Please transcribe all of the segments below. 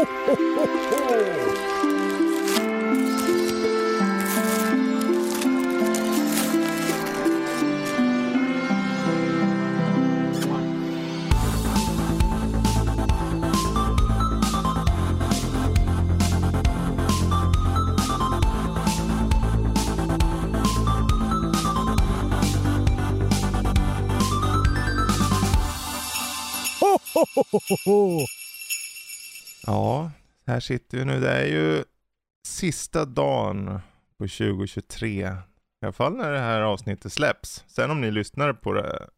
ho, ho, ho, ho. ho. Här sitter vi nu. Det är ju sista dagen på 2023. I alla fall när det här avsnittet släpps. Sen om ni lyssnar på det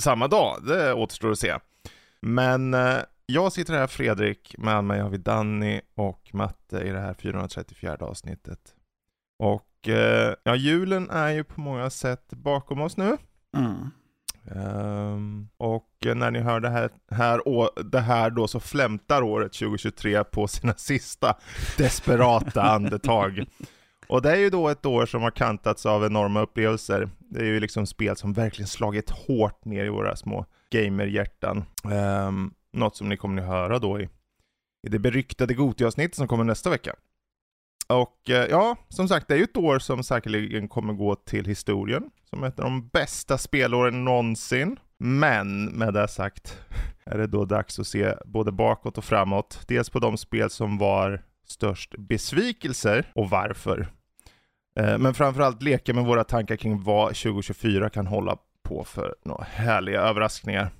samma dag, det återstår att se. Men eh, jag sitter här Fredrik, med mig har vi Danny och Matte i det här 434 avsnittet. Och eh, ja, julen är ju på många sätt bakom oss nu. Mm. Um, och när ni hör det här, här, å- det här då så flämtar året 2023 på sina sista desperata andetag. Och det är ju då ett år som har kantats av enorma upplevelser. Det är ju liksom spel som verkligen slagit hårt ner i våra små gamerhjärtan. Um, något som ni kommer att höra då i, i det beryktade Goti-avsnittet som kommer nästa vecka. Och eh, ja, som sagt, det är ju ett år som säkerligen kommer gå till historien som ett av de bästa spelåren någonsin. Men med det sagt är det då dags att se både bakåt och framåt. Dels på de spel som var störst besvikelser och varför. Eh, men framförallt leka med våra tankar kring vad 2024 kan hålla på för några härliga överraskningar.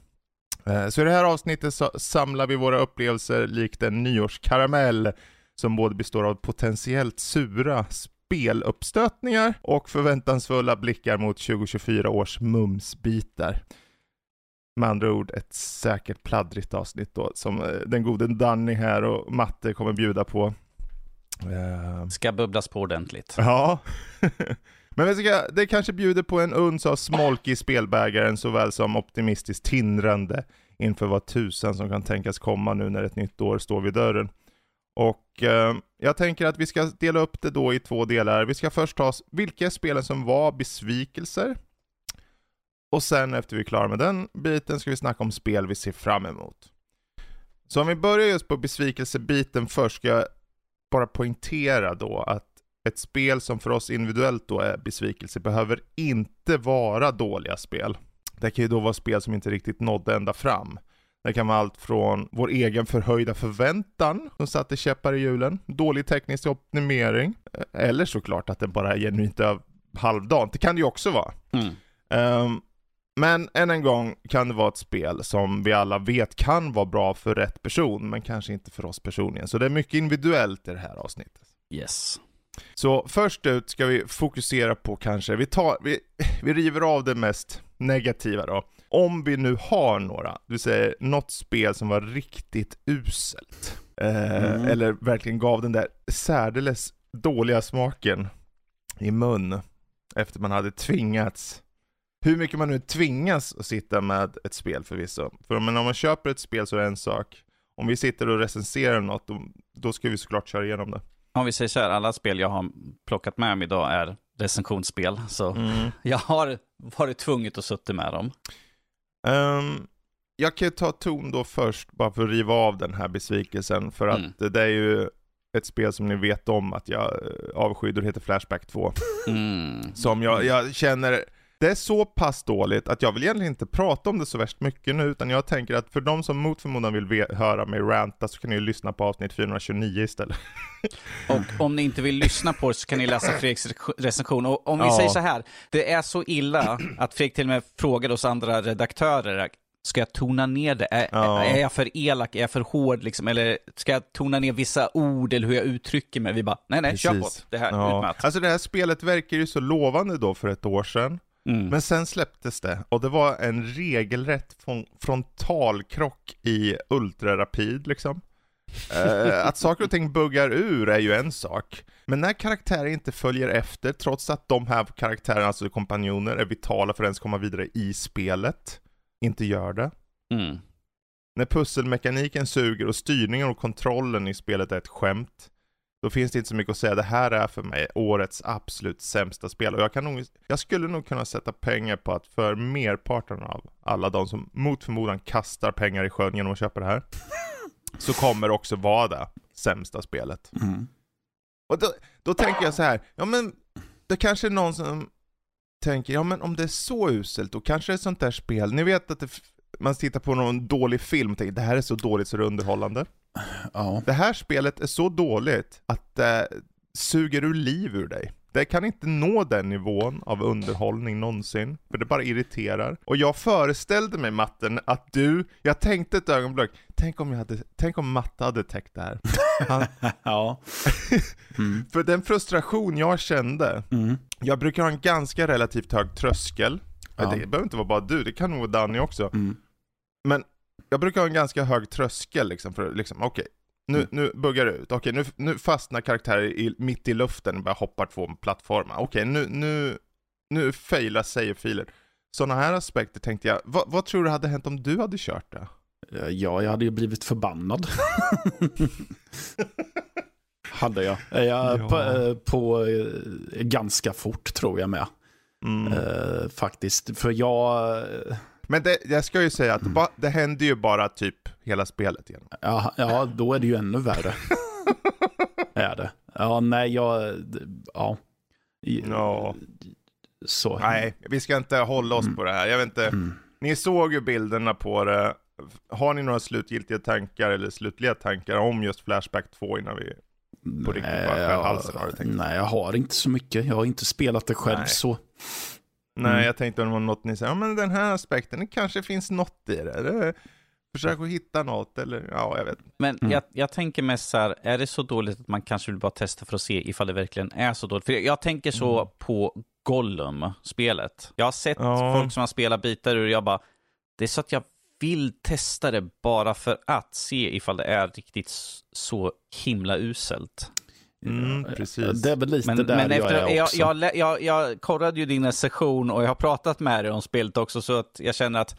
Eh, så i det här avsnittet så samlar vi våra upplevelser likt en nyårskaramell som både består av potentiellt sura speluppstötningar och förväntansfulla blickar mot 2024 års mumsbitar. Med andra ord ett säkert pladdrigt avsnitt då som eh, den gode Danny här och Matte kommer bjuda på. Eh, Ska bubblas på ordentligt. Ja. Men ska, det kanske bjuder på en uns av smolk i spelbägaren såväl som optimistiskt tindrande inför vad tusan som kan tänkas komma nu när ett nytt år står vid dörren. Och eh, jag tänker att vi ska dela upp det då i två delar. Vi ska först ta vilka spelen som var besvikelser. Och sen efter vi är klara med den biten ska vi snacka om spel vi ser fram emot. Så om vi börjar just på besvikelsebiten först ska jag bara poängtera då att ett spel som för oss individuellt då är besvikelse behöver inte vara dåliga spel. Det kan ju då vara spel som inte riktigt nådde ända fram. Det kan vara allt från vår egen förhöjda förväntan som satte käppar i hjulen, dålig teknisk optimering, eller såklart att det bara är genuint halvdant. Det kan det ju också vara. Mm. Ehm, men än en gång kan det vara ett spel som vi alla vet kan vara bra för rätt person, men kanske inte för oss personligen. Så det är mycket individuellt i det här avsnittet. Yes. Så först ut ska vi fokusera på kanske, vi, tar, vi, vi river av det mest negativa då. Om vi nu har några, du säger något spel som var riktigt uselt. Eh, Mm. Eller verkligen gav den där särdeles dåliga smaken i mun. Efter man hade tvingats. Hur mycket man nu tvingas att sitta med ett spel förvisso. För men om man köper ett spel så är det en sak. Om vi sitter och recenserar något, då, då ska vi såklart köra igenom det. Om vi säger så här, alla spel jag har plockat med mig idag är recensionsspel. Så jag har varit tvunget att sitta med dem. Ehm, jag kan ju ta ton då först, bara för att riva av den här besvikelsen. För att Mm. det, det är ju ett spel som ni vet om att jag eh, avskyr, det heter Flashback 2. Mm. Som jag, jag känner, det är så pass dåligt att jag vill egentligen inte prata om det så värst mycket nu, utan jag tänker att för de som mot förmodan vill höra mig ranta så kan ni lyssna på avsnitt 429 istället. Och om ni inte vill lyssna på det så kan ni läsa Fredriks re- recension. Och om vi Ja. säger så här, det är så illa att Fredrik till och med frågade oss andra redaktörer, ska jag tona ner det? Är, Ja. är jag för elak? Är jag för hård? Liksom? Eller ska jag tona ner vissa ord eller hur jag uttrycker mig? Vi bara, nej nej, kör på. Precis. Det här, Ja. Alltså det här spelet verkar ju så lovande då för ett år sedan. Mm. Men sen släpptes det och det var en regelrätt fron- frontalkrock i ultrarapid liksom. Eh, att saker och ting buggar ur är ju en sak. Men när karaktärer inte följer efter, trots att de här karaktärerna, alltså kompanjoner, är vitala för att ens komma vidare i spelet, inte gör det. Mm. När pusselmekaniken suger och styrningen och kontrollen i spelet är ett skämt, då finns det inte så mycket att säga. Det här är för mig årets absolut sämsta spel. Och jag, kan nog, jag skulle nog kunna sätta pengar på att för merparten av alla de som mot förmodan kastar pengar i sjön genom att köpa det här, så kommer det också vara det sämsta spelet. Mm. Och då, då tänker jag så här, ja men det kanske är någon som tänker, ja men om det är så uselt, då kanske det är sånt där spel, ni vet att det, man tittar på någon dålig film och tänker det här är så dåligt så det är underhållande. Ja. Det här spelet är så dåligt att det suger ur liv ur dig. Det kan inte nå den nivån av underhållning någonsin, för det bara irriterar. Och jag föreställde mig Matten att du, jag tänkte ett ögonblick, tänk om, jag hade, tänk om Matte hade täckt det här. Han, ja. Mm. för den frustration jag kände, Mm. jag brukar ha en ganska relativt hög tröskel. Ja. Det behöver inte vara bara du, det kan nog vara Danny också. Mm. Men jag brukar ha en ganska hög tröskel liksom för liksom, okej, nu, Mm. nu buggar det ut. Okej, nu, nu fastnar karaktärer i, mitt i luften och bara hoppar två plattformar. Okej, nu, nu, nu failar save-filer. Sådana här aspekter tänkte jag, vad, vad tror du hade hänt om du hade kört det? Eh, Ja, jag hade ju blivit förbannad. hade jag. Eh, jag Ja. På, eh, på ganska fort tror jag med. Mm. Eh, faktiskt. För jag... Men det, jag ska ju säga att Mm. ba, det händer ju bara typ hela spelet igen. Ja, ja, då är det ju ännu värre. är det. Ja, nej, jag... Ja. Ja. Så. Nej, vi ska inte hålla oss Mm. på det här. Jag vet inte, Mm. ni såg ju bilderna på det. Har ni några slutgiltiga tankar eller slutliga tankar om just Flashback 2 innan vi på riktigt bara halsen har du tänkt? Nej, jag har inte så mycket. Jag har inte spelat det själv Nej. så. Nej, Mm. jag tänkte om det var något ni säger, ja men den här aspekten, det kanske finns något i det. det försök att hitta något, eller ja, jag vet. Men Mm. jag, jag tänker mest så här, är det så dåligt att man kanske vill bara testa för att se ifall det verkligen är så dåligt? För jag tänker så Mm. på Gollum-spelet. Jag har sett Ja. folk som har spelat bitar ur och jag bara, det är så att jag vill testa det bara för att se ifall det är riktigt så himla uselt. Mm, Ja, precis. Det är väl lite Men, där men jag efter, är jag, också. jag, jag, jag, jag korrade ju din session och jag har pratat med dig om spelet också så att jag känner att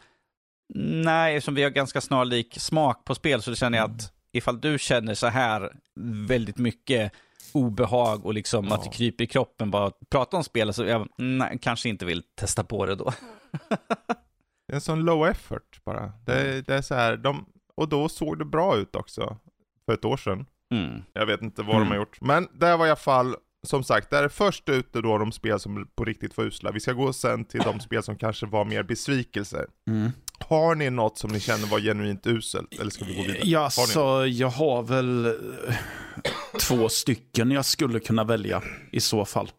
nej, eftersom vi har ganska snarlik smak på spel så känner jag att ifall du känner så här väldigt mycket obehag och liksom att det Ja. kryper i kroppen bara att prata om spel så jag nej, kanske inte vill testa på det då. Det är en sån low effort bara. Det, det är så här, de, och då såg det bra ut också. För ett år sedan. Mm. Jag vet inte vad de Mm. har gjort. Men det var i alla fall, som sagt, det är först ute då de spel som på riktigt var usla. Vi ska gå sen till de spel som kanske var mer besvikelser. Mm. Har ni något som ni känner var genuint uselt? Eller ska vi gå vidare? Ja, Har så jag har väl eh, två stycken jag skulle kunna välja i så fall.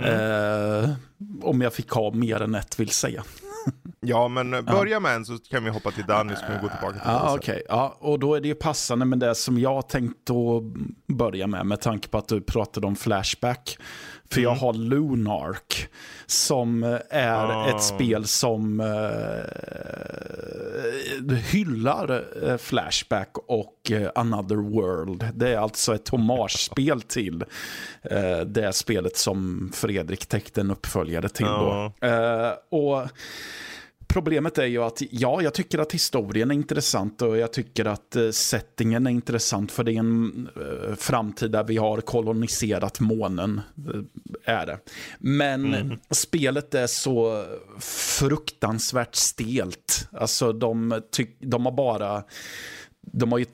Mm. Eh, om jag fick ha mer än ett vill säga. Ja, men börja med en så kan vi hoppa till Danny så kan vi gå tillbaka till Ja, okej. Ja, och då är det ju passande med det som jag tänkte att börja med, med tanke på att du pratade om Flashback. För jag Mm. har Lunark, som eh, är Ah. ett spel som eh, hyllar eh, Flashback och Another World. Det är alltså ett hommagespel till det spelet som Fredrik täckte en uppföljare till. Då. Eh, och Problemet är ju att ja, jag tycker att historien är intressant och jag tycker att eh, settingen är intressant för det är en eh, framtid där vi har koloniserat månen. Eh, är det. Men spelet är så fruktansvärt stelt. Alltså de, de har bara... De har ju,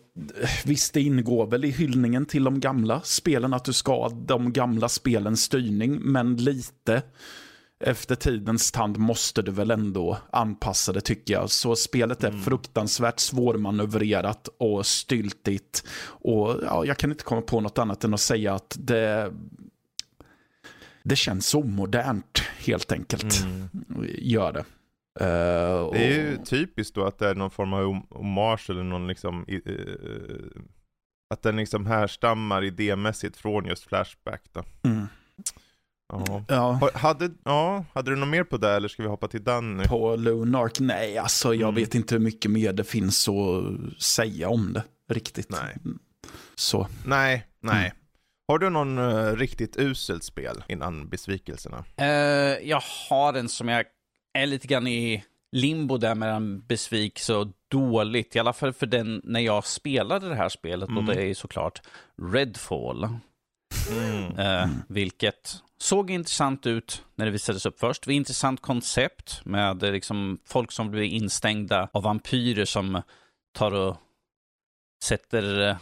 visst, det ingår väl i hyllningen till de gamla spelen att du ska ha de gamla spelens styrning, men lite efter tidens tand måste du väl ändå anpassa det tycker jag. Så spelet är fruktansvärt svårmanövrerat och styltigt. Och ja, jag kan inte komma på något annat än att säga att det, det känns omodernt helt enkelt. Mm. Gör det. Eh, och, Det är ju typiskt då att det är någon form av hom- hommage eller någon liksom, eh, att den liksom härstammar idémässigt från just Flashback då. Mm. Ja. Ja, Ha- Hade, ja, hade du något mer på det eller ska vi hoppa till Danny? på Lunark, nej alltså jag Mm. vet inte hur mycket mer det finns att säga om det riktigt. Nej. Så. Nej, nej. Mm. Har du någon eh, riktigt uselt spel innan besvikelserna? Eh, jag har en som jag är lite grann i limbo där mellan besvikelse och dåligt. I alla fall för den när jag spelade det här spelet Mm. och det är ju såklart Redfall. Mm. Eh, Vilket såg intressant ut när det visades upp först. Det var ett intressant koncept med eh, liksom folk som blir instängda av vampyrer som tar och sätter, eh,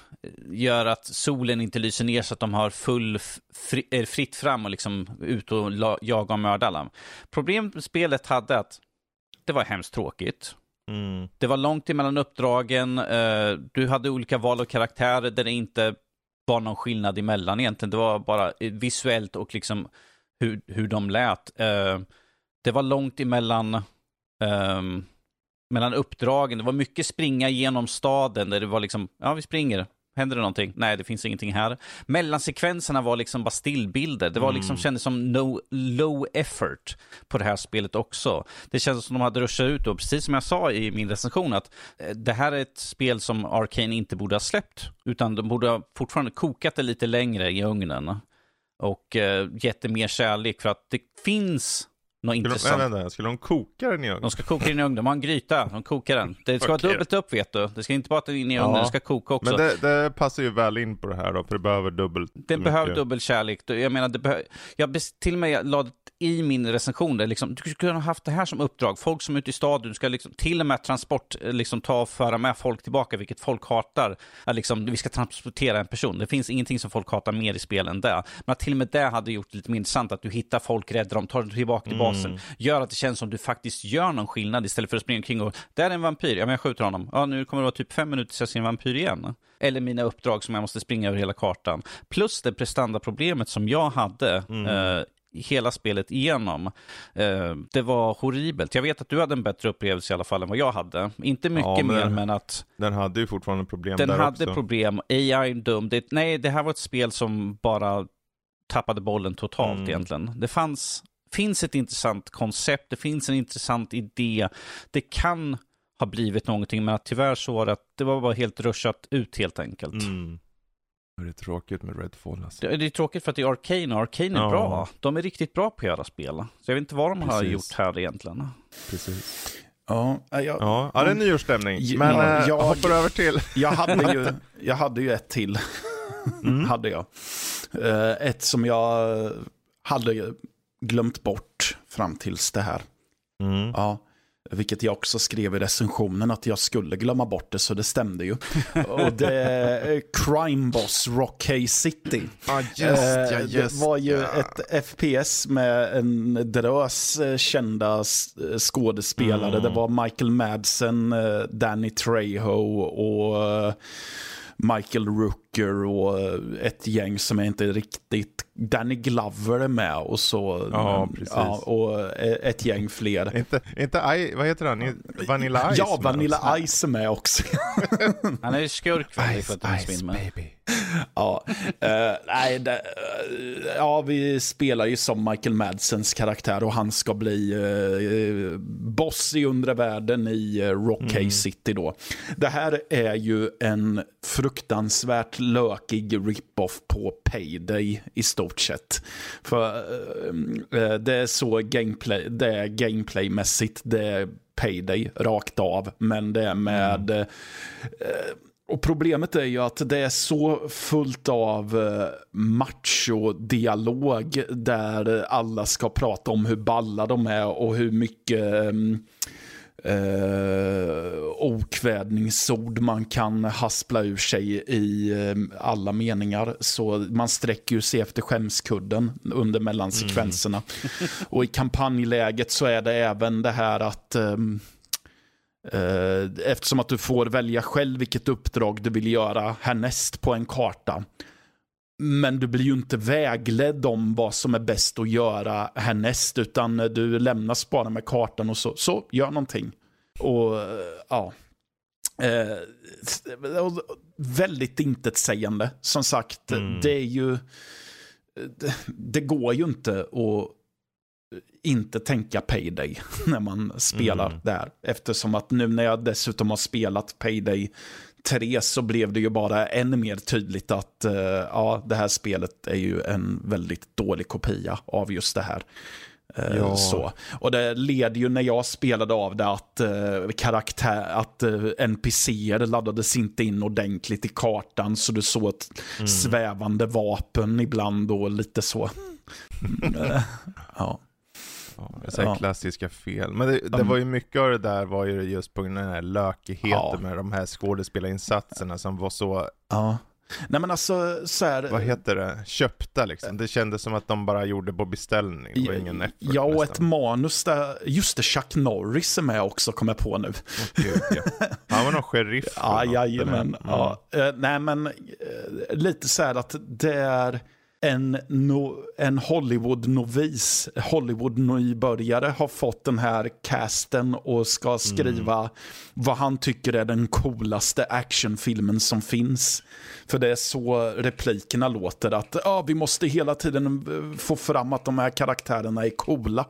gör att solen inte lyser ner så att de har full fri, eh, fritt fram och liksom ut och jaga och mörda alla. Problemet spelet hade att det var hemskt tråkigt. Mm. Det var långt emellan uppdragen, du hade olika val av karaktärer där det inte var någon skillnad emellan egentligen. Det var bara visuellt och liksom hur, hur de lät. Uh, det var långt emellan um, mellan uppdragen. Det var mycket springa genom staden där det var liksom, ja vi springer, Händer det någonting? Nej, det finns ingenting här. Mellansekvenserna var liksom bara stillbilder. Det var liksom, mm. kändes som no, low effort på det här spelet också. Det kändes som de hade ruschat ut och precis som jag sa i min recension att eh, det här är ett spel som Arcane inte borde ha släppt. Utan de borde ha fortfarande kokat det lite längre i ugnen. Och uh, gett det mer kärlek för att det finns något skulle intressant. De, vänta, skulle de koka den i ugn? De ska koka den i ugn. De har en gryta. De kokar den. Det ska okay. vara dubbelt upp vet du. Det ska inte bara in i ugnen, ja. det ska koka också. Men det, det, passar ju väl in på det här då, för det behöver dubbelt. Det behöver dubbel kärlek. Jag menar, det behöver... Jag till och med lade i min recension där liksom, du skulle ha haft det här som uppdrag. Folk som är ute i staden, du ska liksom, till och med transport, liksom ta och föra med folk tillbaka, vilket folk hatar. Att liksom, vi ska transportera en person. Det finns ingenting som folk hatar mer i spel än det. Men att till och med det hade gjort det lite mer intressant, att du hittar folk, räddar dem, tar dem tillbaka till basen. Mm. Gör att det känns som du faktiskt gör någon skillnad istället för att springa omkring och, där är en vampyr, ja men jag skjuter honom. Ja, nu kommer det vara typ fem minuter tills jag ser en vampyr igen. Eller mina uppdrag som jag måste springa över hela kartan. Plus det prestandaproblemet som jag hade mm. eh, hela spelet igenom. Eh, det var horribelt. Jag vet att du hade en bättre upplevelse i alla fall än vad jag hade. Inte mycket ja, men mer, men att... Den hade ju fortfarande problem Den där hade också. problem. AI dum. Det, nej, det här var ett spel som bara tappade bollen totalt mm. egentligen. Det fanns, finns ett intressant koncept, det finns en intressant idé. Det kan ha blivit någonting, men tyvärr så var det att det var bara helt ruschat ut helt enkelt. Mm. Det är tråkigt med Redfall alltså. det, är tråkigt för att det är Arcane och Arcane är ja. bra. De är riktigt bra på att göra spel. Så jag vet inte vad de Precis. har gjort här egentligen. Precis. Ja, jag, ja, ja, det är nyårsstämning. Men ja, eh, jag hoppar över till... jag, hade ju, jag hade ju ett till. Mm. hade jag. Uh, ett som jag hade glömt bort fram tills det här. Mm. Ja. Vilket jag också skrev i recensionen att jag skulle glömma bort det, så det stämde ju. Och det är Crime Boss Rock City. Ah, just, ja, just, det var ju ja. ett FPS med en drös eh, kända eh, skådespelare. Mm. Det var Michael Madsen, eh, Danny Trejo och Michael Rooker och ett gäng som är inte riktigt... Danny Glover är med och så... Ja, precis. Ja, och ett gäng fler. Inte, inte I, vad heter han? Vanilla Ice? Ja, Vanilla Ice är med också. han är ju skurk för Ice, Ice, baby. ja, uh, nej, det, uh, ja, vi spelar ju som Michael Madsens karaktär och han ska bli uh, boss i undre världen i uh, Rockay mm. City då. Det här är ju en fruktansvärt lökig rip-off på Payday i stort sett. För det är så gameplay, det är gameplaymässigt, det är Payday rakt av, men det är med mm och problemet är ju att det är så fullt av eh, macho-dialog där alla ska prata om hur balla de är och hur mycket eh, okvädningsord man kan haspla ur sig i eh, alla meningar. Så man sträcker ju sig efter skämskudden under mellansekvenserna. Mm. och i kampanjläget så är det även det här att eh, Eh, eftersom att du får välja själv vilket uppdrag du vill göra härnäst på en karta. Men du blir ju inte vägledd om vad som är bäst att göra härnäst, utan du lämnas bara med kartan och så, så gör någonting. Och ja, eh, väldigt intetsägande. Som sagt, mm. det är ju, det, det går ju inte att inte tänka Payday när man spelar mm. där. Eftersom att nu när jag dessutom har spelat Payday 3 så blev det ju bara ännu mer tydligt att uh, ja, det här spelet är ju en väldigt dålig kopia av just det här. Uh, ja. så. Och det leder ju när jag spelade av det att, uh, karaktär, att uh, NPCer laddades inte in ordentligt i kartan så du såg ett mm. svävande vapen ibland och lite så. ja. Ja, så här Ja. klassiska fel. Men det, det Mm. var ju mycket av det där var ju just på grund av den här lökigheten Ja. med de här skådespelarinsatserna som var så, Ja. Nej men alltså så här, vad heter det, köpta liksom. Det kändes som att de bara gjorde på beställning. Det var ingen effort Ja, och ett nästan. manus där, just det, Chuck Norris är med också, kommer på nu. Gud, ja. Han var någon sheriff. Ja, jajamän. eller? Ja. Eh, nej, men eh, lite så här att det är en, no, en Hollywood-novis, Hollywood-nybörjare har fått den här casten och ska skriva vad han tycker är den coolaste actionfilmen som finns. För det är så replikerna låter, att ah, vi måste hela tiden eh, få fram att de här karaktärerna är coola.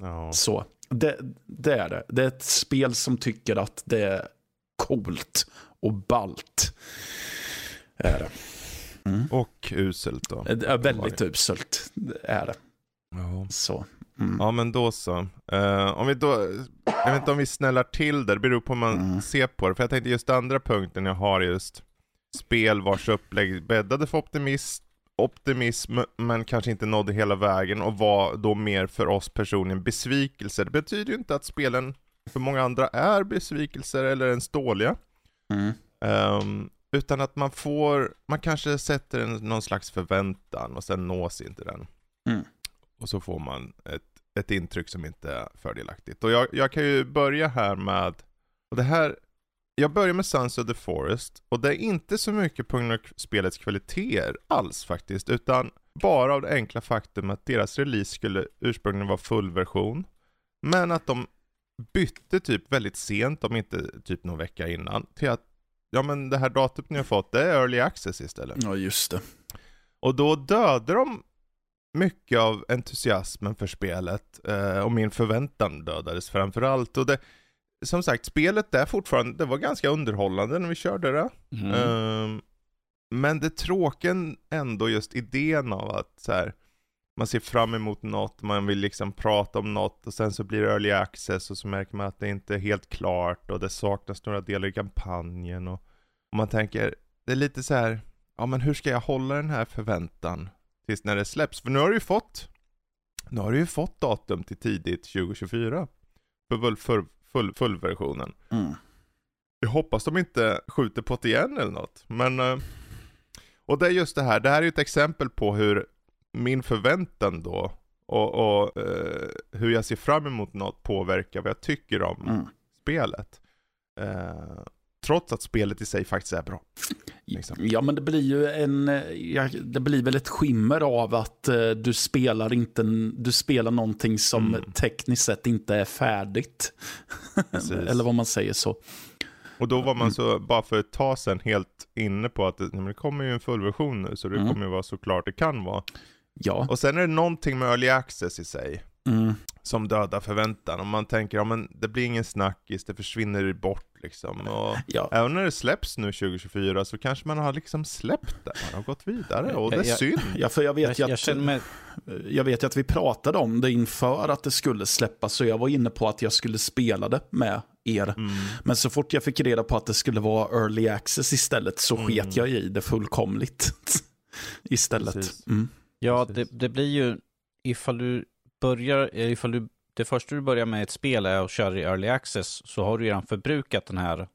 Ja. Så, det, det är det. Det är ett spel som tycker att det är coolt och ballt. Är det. Och uselt då. Det är väldigt uselt. Det är det. Ja. Så. Mm. Ja men då så. Eh, om vi då, jag vet inte om vi snällar till det, det beror på hur man Mm. ser på det. För jag tänkte just andra punkten jag har just spel vars upplägg bäddade för optimism, optimism men kanske inte nådde hela vägen och var då mer för oss personligen besvikelse. Det betyder ju inte att spelen för många andra är besvikelser eller ens dåliga. Mm. Ehm, utan att man får, man kanske sätter en, någon slags förväntan och sen nås inte den. Mm. Och så får man ett, ett intryck som inte är fördelaktigt. Och jag, jag kan ju börja här med, och det här, jag börjar med Sons of the Forest och det är inte så mycket på grund av spelets kvaliteter alls faktiskt, utan bara av det enkla faktum att deras release skulle ursprungligen vara fullversion, men att de bytte typ väldigt sent, om inte typ någon vecka innan, till att ja men det här datumet ni har fått, det är early access istället. Ja, just det. Och då dödade de mycket av entusiasmen för spelet eh, och min förväntan dödades framförallt. Och det, som sagt, spelet är fortfarande, det var ganska underhållande när vi körde det. Mm. Ehm, men det tråkiga ändå just idén av att så här, man ser fram emot något, man vill liksom prata om något och sen så blir det early access och så märker man att det inte är helt klart och det saknas några delar i kampanjen och, och man tänker, det är lite så här, ja men hur ska jag hålla den här förväntan tills när det släpps? För nu har du ju fått, nu har du ju fått datum till tidigt 2024 för full, full, full, fullversionen. Mm. Jag hoppas de inte skjuter på det igen eller något. Men, eh, och det är just det här, det här är ju ett exempel på hur min förväntan då och, och eh, hur jag ser fram emot något påverkar vad jag tycker om Mm. spelet. Eh, trots att spelet i sig faktiskt är bra. Liksom. Ja, men det blir ju en, eh, ja, det blir väl ett skimmer av att eh, du spelar inte, du spelar någonting som Mm. tekniskt sett inte är färdigt. Eller vad man säger så. Och då var man Mm. så, bara för ett tag sedan, helt inne på att det, det kommer ju en fullversion nu, så det Mm. kommer ju vara så klart det kan vara. Ja. Och sen är det någonting med early access i sig. Mm. som dödar förväntan. Om man tänker, ja men det blir ingen snackis, det försvinner bort liksom. Och Ja. även när det släpps nu 2024 så kanske man har liksom släppt det, man har gått vidare och det är Jag- synd. ja, för jag vet, jag, jag att, känner mig... jag vet ju att vi pratade om det inför att det skulle släppas, så jag var inne på att jag skulle spela det med er. Mm. Men så fort jag fick reda på att det skulle vara early access istället så Mm. sket jag i det fullkomligt. istället. Precis. Mm. Ja, det, det blir ju ifall du börjar, eh, ifall du, det första du börjar med ett spel är att köra i early access så har du redan förbrukat den här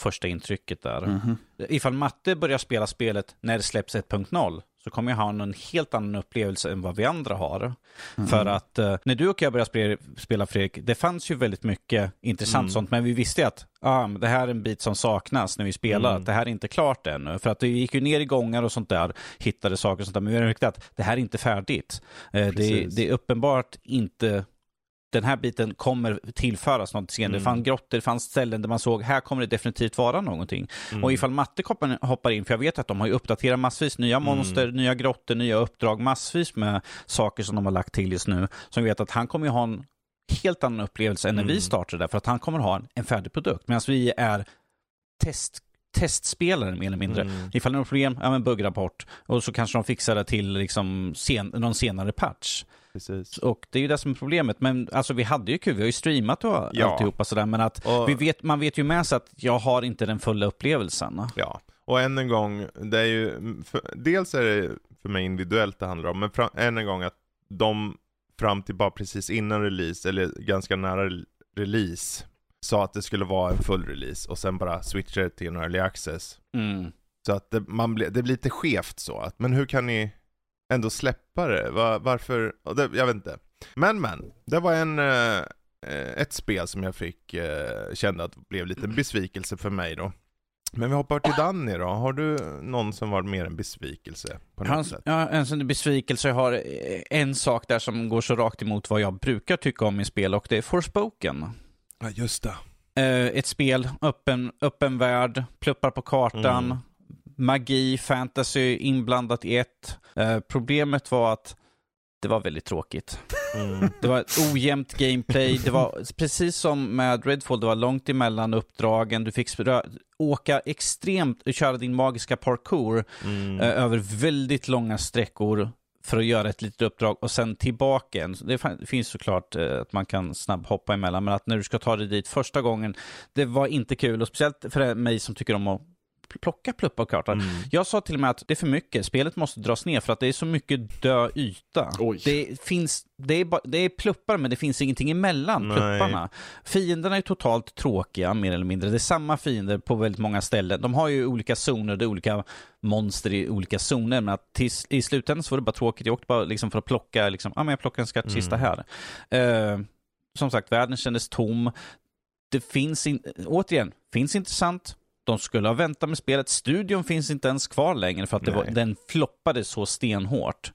första intrycket där. Mhm. Ifall Matte börjar spela spelet när det släpps 1.0 så kommer jag ha en helt annan upplevelse än vad vi andra har. Mhm. För att eh, när du och jag började spela, Fredrik, det fanns ju väldigt mycket intressant Mm. sånt, men vi visste att ah, det här är en bit som saknas när vi spelar, Mm. att det här är inte klart ännu. För att det gick ju ner i gångar och sånt där, hittade saker och sånt där, men vi märkte att det här är inte färdigt. Eh, det, det är uppenbart inte den här biten kommer tillföras något senare. Mm. Det fanns grottor, det fanns ställen där man såg, här kommer det definitivt vara någonting. Mm. Och ifall matte hoppar- in, för jag vet att de har ju uppdaterat massvis, nya monster, nya grottor, nya uppdrag, massvis med saker som de har lagt till just nu. Som vet att han kommer ju ha en helt annan upplevelse än när vi Mm. startade där, för att han kommer ha en, en färdig produkt. Medan vi är test, testspelare mer eller mindre. Mm. Ifall det är något problem, ja men buggrapport. Och så kanske de fixar det till liksom sen, någon senare patch. Precis. Och det är ju det som är problemet. Men alltså vi hade ju kul, vi har ju streamat och Ja. alltihopa sådär. Men att Och- vi vet, man vet ju med sig att jag har inte den fulla upplevelsen. Ja, och än en gång, det är ju, för, dels är det för mig individuellt det handlar om, men fra, än en gång att de fram till bara precis innan release, eller ganska nära release, sa att det skulle vara en full release och sen bara switchade till en early access. Mm. Så att det, man ble, det blir lite skevt så. Att, men hur kan ni ändå släppa det? Var, varför? Jag vet inte. Men men, det var en, eh, ett spel som jag fick, eh, kände att blev lite besvikelse för mig då. Men vi hoppar till Danny då. Har du någon som var mer en besvikelse? På något Hans, sätt? ja, en sån besvikelse. Jag har eh, en sak där som går så rakt emot vad jag brukar tycka om i spel och det är Forspoken. Ja, just det. Eh, ett spel, öppen, öppen värld, pluppar på kartan, Mm. Magi, fantasy inblandat i ett. Eh, problemet var att det var väldigt tråkigt. Mm. Det var ett ojämnt gameplay. Det var precis som med Redfall, det var långt emellan uppdragen. Du fick åka extremt, köra din magiska parkour Mm. eh, över väldigt långa sträckor för att göra ett litet uppdrag och sen tillbaka. Det finns såklart eh, att man kan snabbhoppa emellan, men att när du ska ta dig dit första gången, det var inte kul. Och speciellt för mig som tycker om att plocka pluppar på kartan. Mm. Jag sa till och med att det är för mycket, spelet måste dras ner för att det är så mycket död yta. Oj. Det, finns, det, är ba, det är pluppar men det finns ingenting emellan Nej. plupparna. Fienderna är totalt tråkiga mer eller mindre. Det är samma fiender på väldigt många ställen. De har ju olika zoner, det är olika monster i olika zoner. Men att till, i slutändan så var det bara tråkigt. Jag åkte bara liksom för att plocka, liksom, ah, men jag plockar en skattkista Mm. här. Eh, som sagt, världen kändes tom. Det finns, in, återigen, finns intressant. De skulle ha väntat med spelet. Studion finns inte ens kvar längre för att det var, den floppade så stenhårt.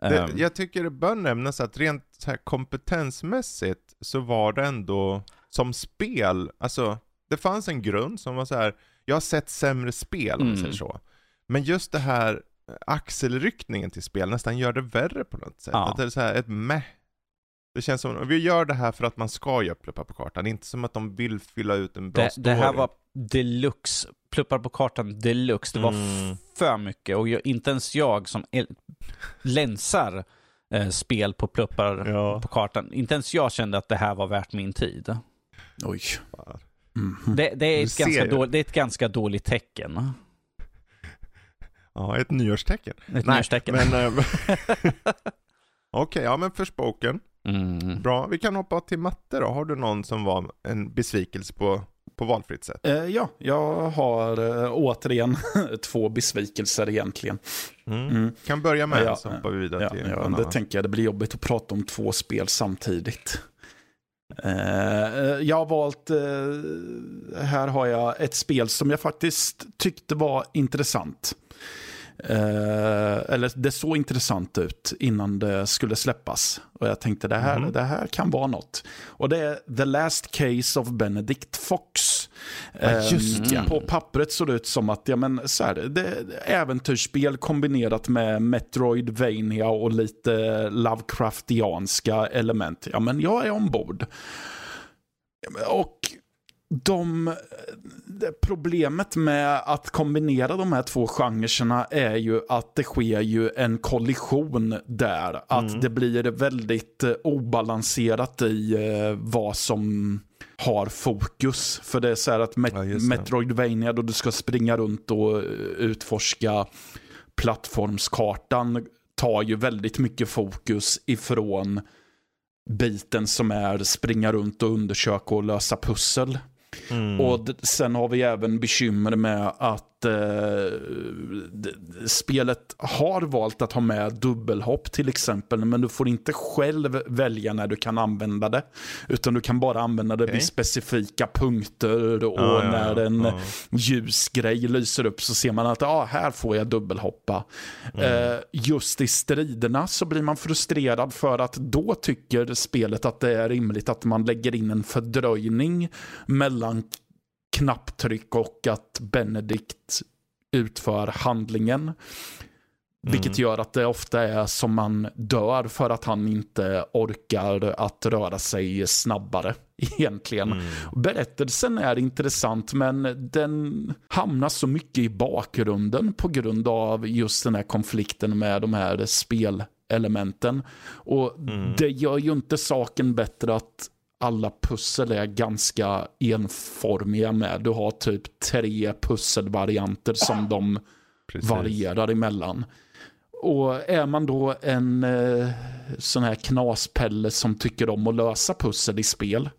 Det, Ehm, jag tycker det bör nämnas att rent så här kompetensmässigt så var det ändå som spel, alltså det fanns en grund som var så här. jag har sett sämre spel om man Mm. säger så. Men just det här axelryckningen till spel nästan gör det värre på något sätt. Ja. Att det är så här ett meh. Det känns som, vi gör det här för att man ska göra pluppar på kartan, inte som att de vill fylla ut en bra det, story. det här var deluxe, pluppar på kartan deluxe. Det var Mm. för mycket och jag, inte ens jag som länsar eh, spel på pluppar Ja. på kartan, inte ens jag kände att det här var värt min tid. Oj. Mhm. Det, det, är, ett ganska dåligt, det är ett ganska dåligt tecken. Ja, ett nyårstecken. Ett Nej, nyårstecken. Men, eh, Okej, ja men Forspoken. Mm. Bra, vi kan hoppa till matte då. Har du någon som var en besvikelse på, på valfritt sätt? Eh, ja, jag har eh, återigen två besvikelser egentligen. Mm. Mm. Kan börja med Ja, en så hoppar vi vidare Ja, till ja, en det tänker jag, det blir jobbigt att prata om två spel samtidigt. Eh, jag har valt, eh, här har jag ett spel som jag faktiskt tyckte var intressant. Eh, eller det såg intressant ut innan det skulle släppas. Och jag tänkte det här, Mhm. det här kan vara något. Och det är The Last Case of Benedict Fox. Ja, just ja. På pappret såg det ut som att ja, men, så här, det äventyrsspel kombinerat med Metroidvania och lite Lovecraftianska element. Ja, men jag är ombord. Och de, det problemet med att kombinera de här två genrerna är ju att det sker ju en kollision där. Att Mm. det blir väldigt eh, obalanserat i eh, vad som har fokus. För det är så här att Met- Ja. Metroidvania då du ska springa runt och eh, utforska plattformskartan tar ju väldigt mycket fokus ifrån biten som är springa runt och undersöka och lösa pussel. Mm. Och sen har vi även bekymmer med att eh, spelet har valt att ha med dubbelhopp till exempel. Men du får inte själv välja när du kan använda det. Utan du kan bara använda det Okej. vid specifika punkter. Och ja, när ja. en Ja. ljus grej lyser upp så ser man att ah, här får jag dubbelhoppa. Mm. Eh, just i striderna så blir man frustrerad för att då tycker spelet att det är rimligt att man lägger in en fördröjning mellan knapptryck och att Benedict utför handlingen. Vilket gör att det ofta är som man dör för att han inte orkar att röra sig snabbare egentligen. Mm. Berättelsen är intressant men den hamnar så mycket i bakgrunden på grund av just den här konflikten med de här spelelementen. Och Mm. det gör ju inte saken bättre att alla pussel är ganska enformiga med. Du har typ tre pusselvarianter som de Precis. varierar emellan. och är man då en eh, sån här knaspelle som tycker om att lösa pussel i spel,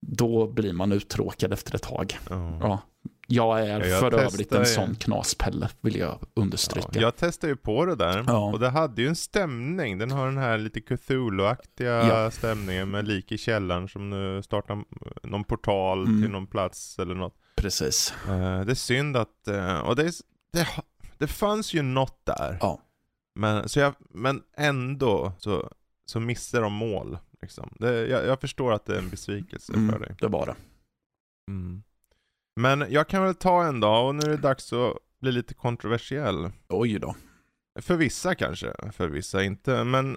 då blir man uttråkad efter ett tag. Ja. Ja. Jag är Ja, jag för övrigt en ju. sån knaspelle, vill jag understryka. Ja, jag testade ju på det där Ja. och det hade ju en stämning. Den har den här lite Cthulhu-aktiga stämningen med lik i källaren som nu startar någon portal Mm. till någon plats eller något. Precis. Eh, det är synd att, eh, och det, det, det fanns ju något där. Ja. Men, så jag, men ändå så, så missar de mål. Liksom. Det, jag, jag förstår att det är en besvikelse för Mm, dig. det var det. Mm. Men jag kan väl ta en dag och nu är det dags att bli lite kontroversiell. Oj då. För vissa kanske, för vissa inte. Men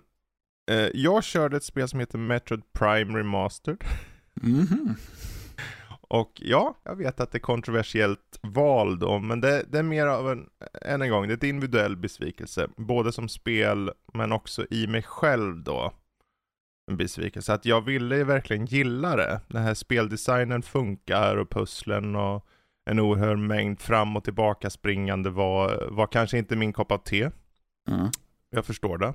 eh, jag körde ett spel som heter Metroid Prime Remastered. Mhm. Och ja, jag vet att det är kontroversiellt val då, men det, det är mer av en, än en gång, det är ett individuell besvikelse. Både som spel, men också i mig själv då. En besvikelse. Att jag ville verkligen gilla det. Den här speldesignen funkar och pusslen och en oerhörd mängd fram och tillbaka springande var, var kanske inte min kopp av te. Mm. Jag förstår det.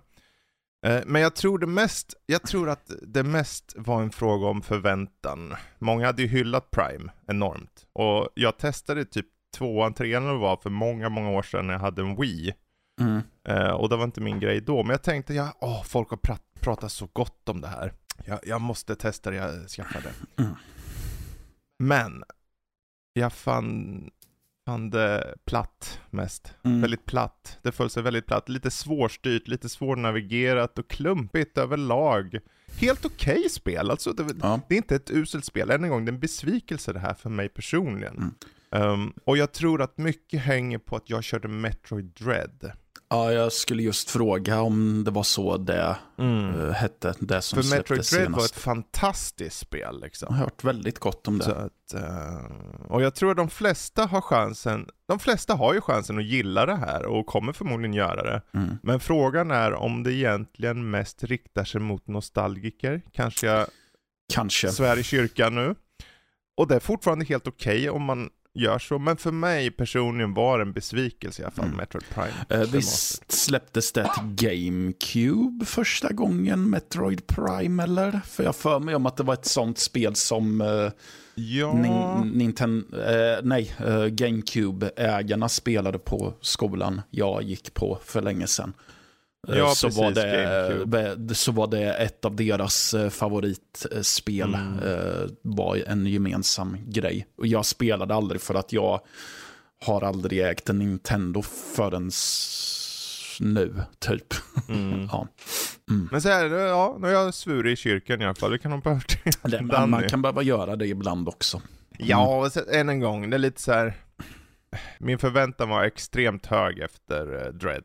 Eh, Men jag tror det mest, jag tror att det mest var en fråga om förväntan. Många hade ju hyllat Prime enormt. Och jag testade typ tvåan, trean eller var för många, många år sedan när jag hade en Wii. Mm. Eh, och det var inte min grej då. Men jag tänkte, ja, åh, folk har prat, pratat så gott om det här. Jag, jag måste testa det, jag skaffade. Mm. Men, jag fann, fann det platt mest. Mm. Väldigt platt. Det föll sig väldigt platt. Lite svårstyrt, lite svårnavigerat och klumpigt överlag. Helt okej spel, alltså det, Ja. det är inte ett uselt spel. Än en gång, det är en besvikelse det här för mig personligen. Mm. Um, och jag tror att mycket hänger på att jag körde Metroid Dread. Ja, jag skulle just fråga om det var så det eh, hette, det som För Metroid släpptes Dread var ett senast. fantastiskt spel Jag liksom. har hört väldigt gott om det. Att, eh, och jag tror att de flesta har chansen, de flesta har ju chansen att gilla det här och kommer förmodligen göra det. Mm. Men frågan är om det egentligen mest riktar sig mot nostalgiker. Kanske jag Kanske. svär i kyrkan nu. Och det är fortfarande helt okej om man gör så, men för mig personligen var det en besvikelse i alla fall, Mm. Metroid Prime. Eh, visst släpptes det till GameCube första gången, Metroid Prime, eller? För jag för mig om att det var ett sånt spel som eh, Ja, Nin- Nintendo, eh, nej, eh, GameCube-ägarna spelade på skolan jag gick på för länge sedan. Eh, Ja, så, precis, var det, be- så var det ett av deras eh, favoritspel. Mm. Eh, var en gemensam grej. Och jag spelade aldrig för att jag har aldrig ägt en Nintendo förrän nu, typ. mm. Ja. Men så här, ja, nu har jag svurit i kyrkan i alla fall, det kan de behöva Det, man, kan behöva göra det ibland också. Ja, och så, än en gång, det är lite så här. Min förväntan var extremt hög efter Dread.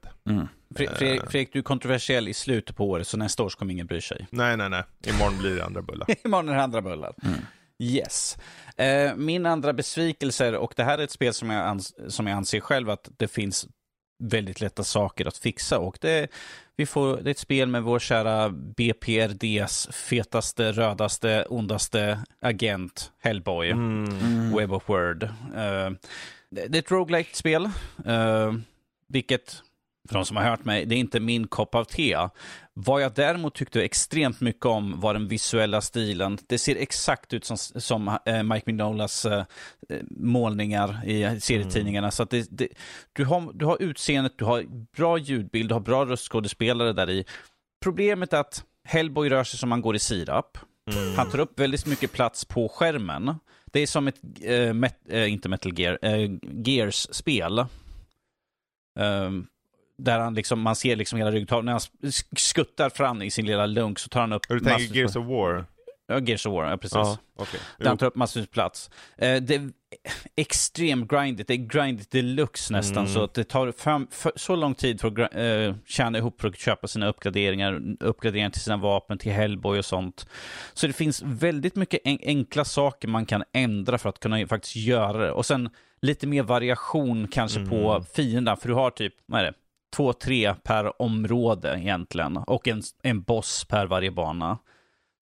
Mm. Fre- Fredrik, Fredrik, du är kontroversiell i slutet på året, så nästa år så kommer ingen bry sig. Nej, nej, nej. Imorgon blir det andra bullar. Imorgon är det andra bullar. Mm. Yes. Eh, min andra besvikelse, och det här är ett spel som jag, ans- som jag anser själv att det finns väldigt lätta saker att fixa. Och det, vi får, det är ett spel med vår kära BPRDs fetaste, rödaste, ondaste agent, Hellboy. Mm. Web of Word. Eh, det det är ett roguelike spel eh, vilket, för de som har hört mig, det är inte min kopp av te. Vad jag däremot tyckte extremt mycket om var den visuella stilen. Det ser exakt ut som, som eh, Mike Mignolas eh, målningar i serietidningarna. Så att det, det, du, har, du har utseendet, du har bra ljudbild, du har bra röstskådespelare där i. Problemet är att Hellboy rör sig som man går i sirap. Mm. Han tar upp väldigt mycket plats på skärmen. Det är som ett, eh, met, eh, inte Metal Gear, eh, Gears-spel. Ehm, där han liksom, man ser liksom hela ryggtavlan. När han sk- skuttar fram i sin lilla lunk så tar han upp... Du tänker Gears of War? Ja, Gears of War, ja precis. Ja, okej. Där han tar upp med plats. Eh, det är extremt grindigt. Det är grindigt deluxe nästan. Mm. Så att det tar fram, för, så lång tid för att eh, tjäna ihop för att köpa sina uppgraderingar. Uppgraderingar till sina vapen, till Hellboy och sånt. Så det finns väldigt mycket en, enkla saker man kan ändra för att kunna faktiskt göra det. Och sen lite mer variation kanske Mm. på fienderna. För du har typ, vad är det? Två, tre per område egentligen. Och en, en boss per varje bana.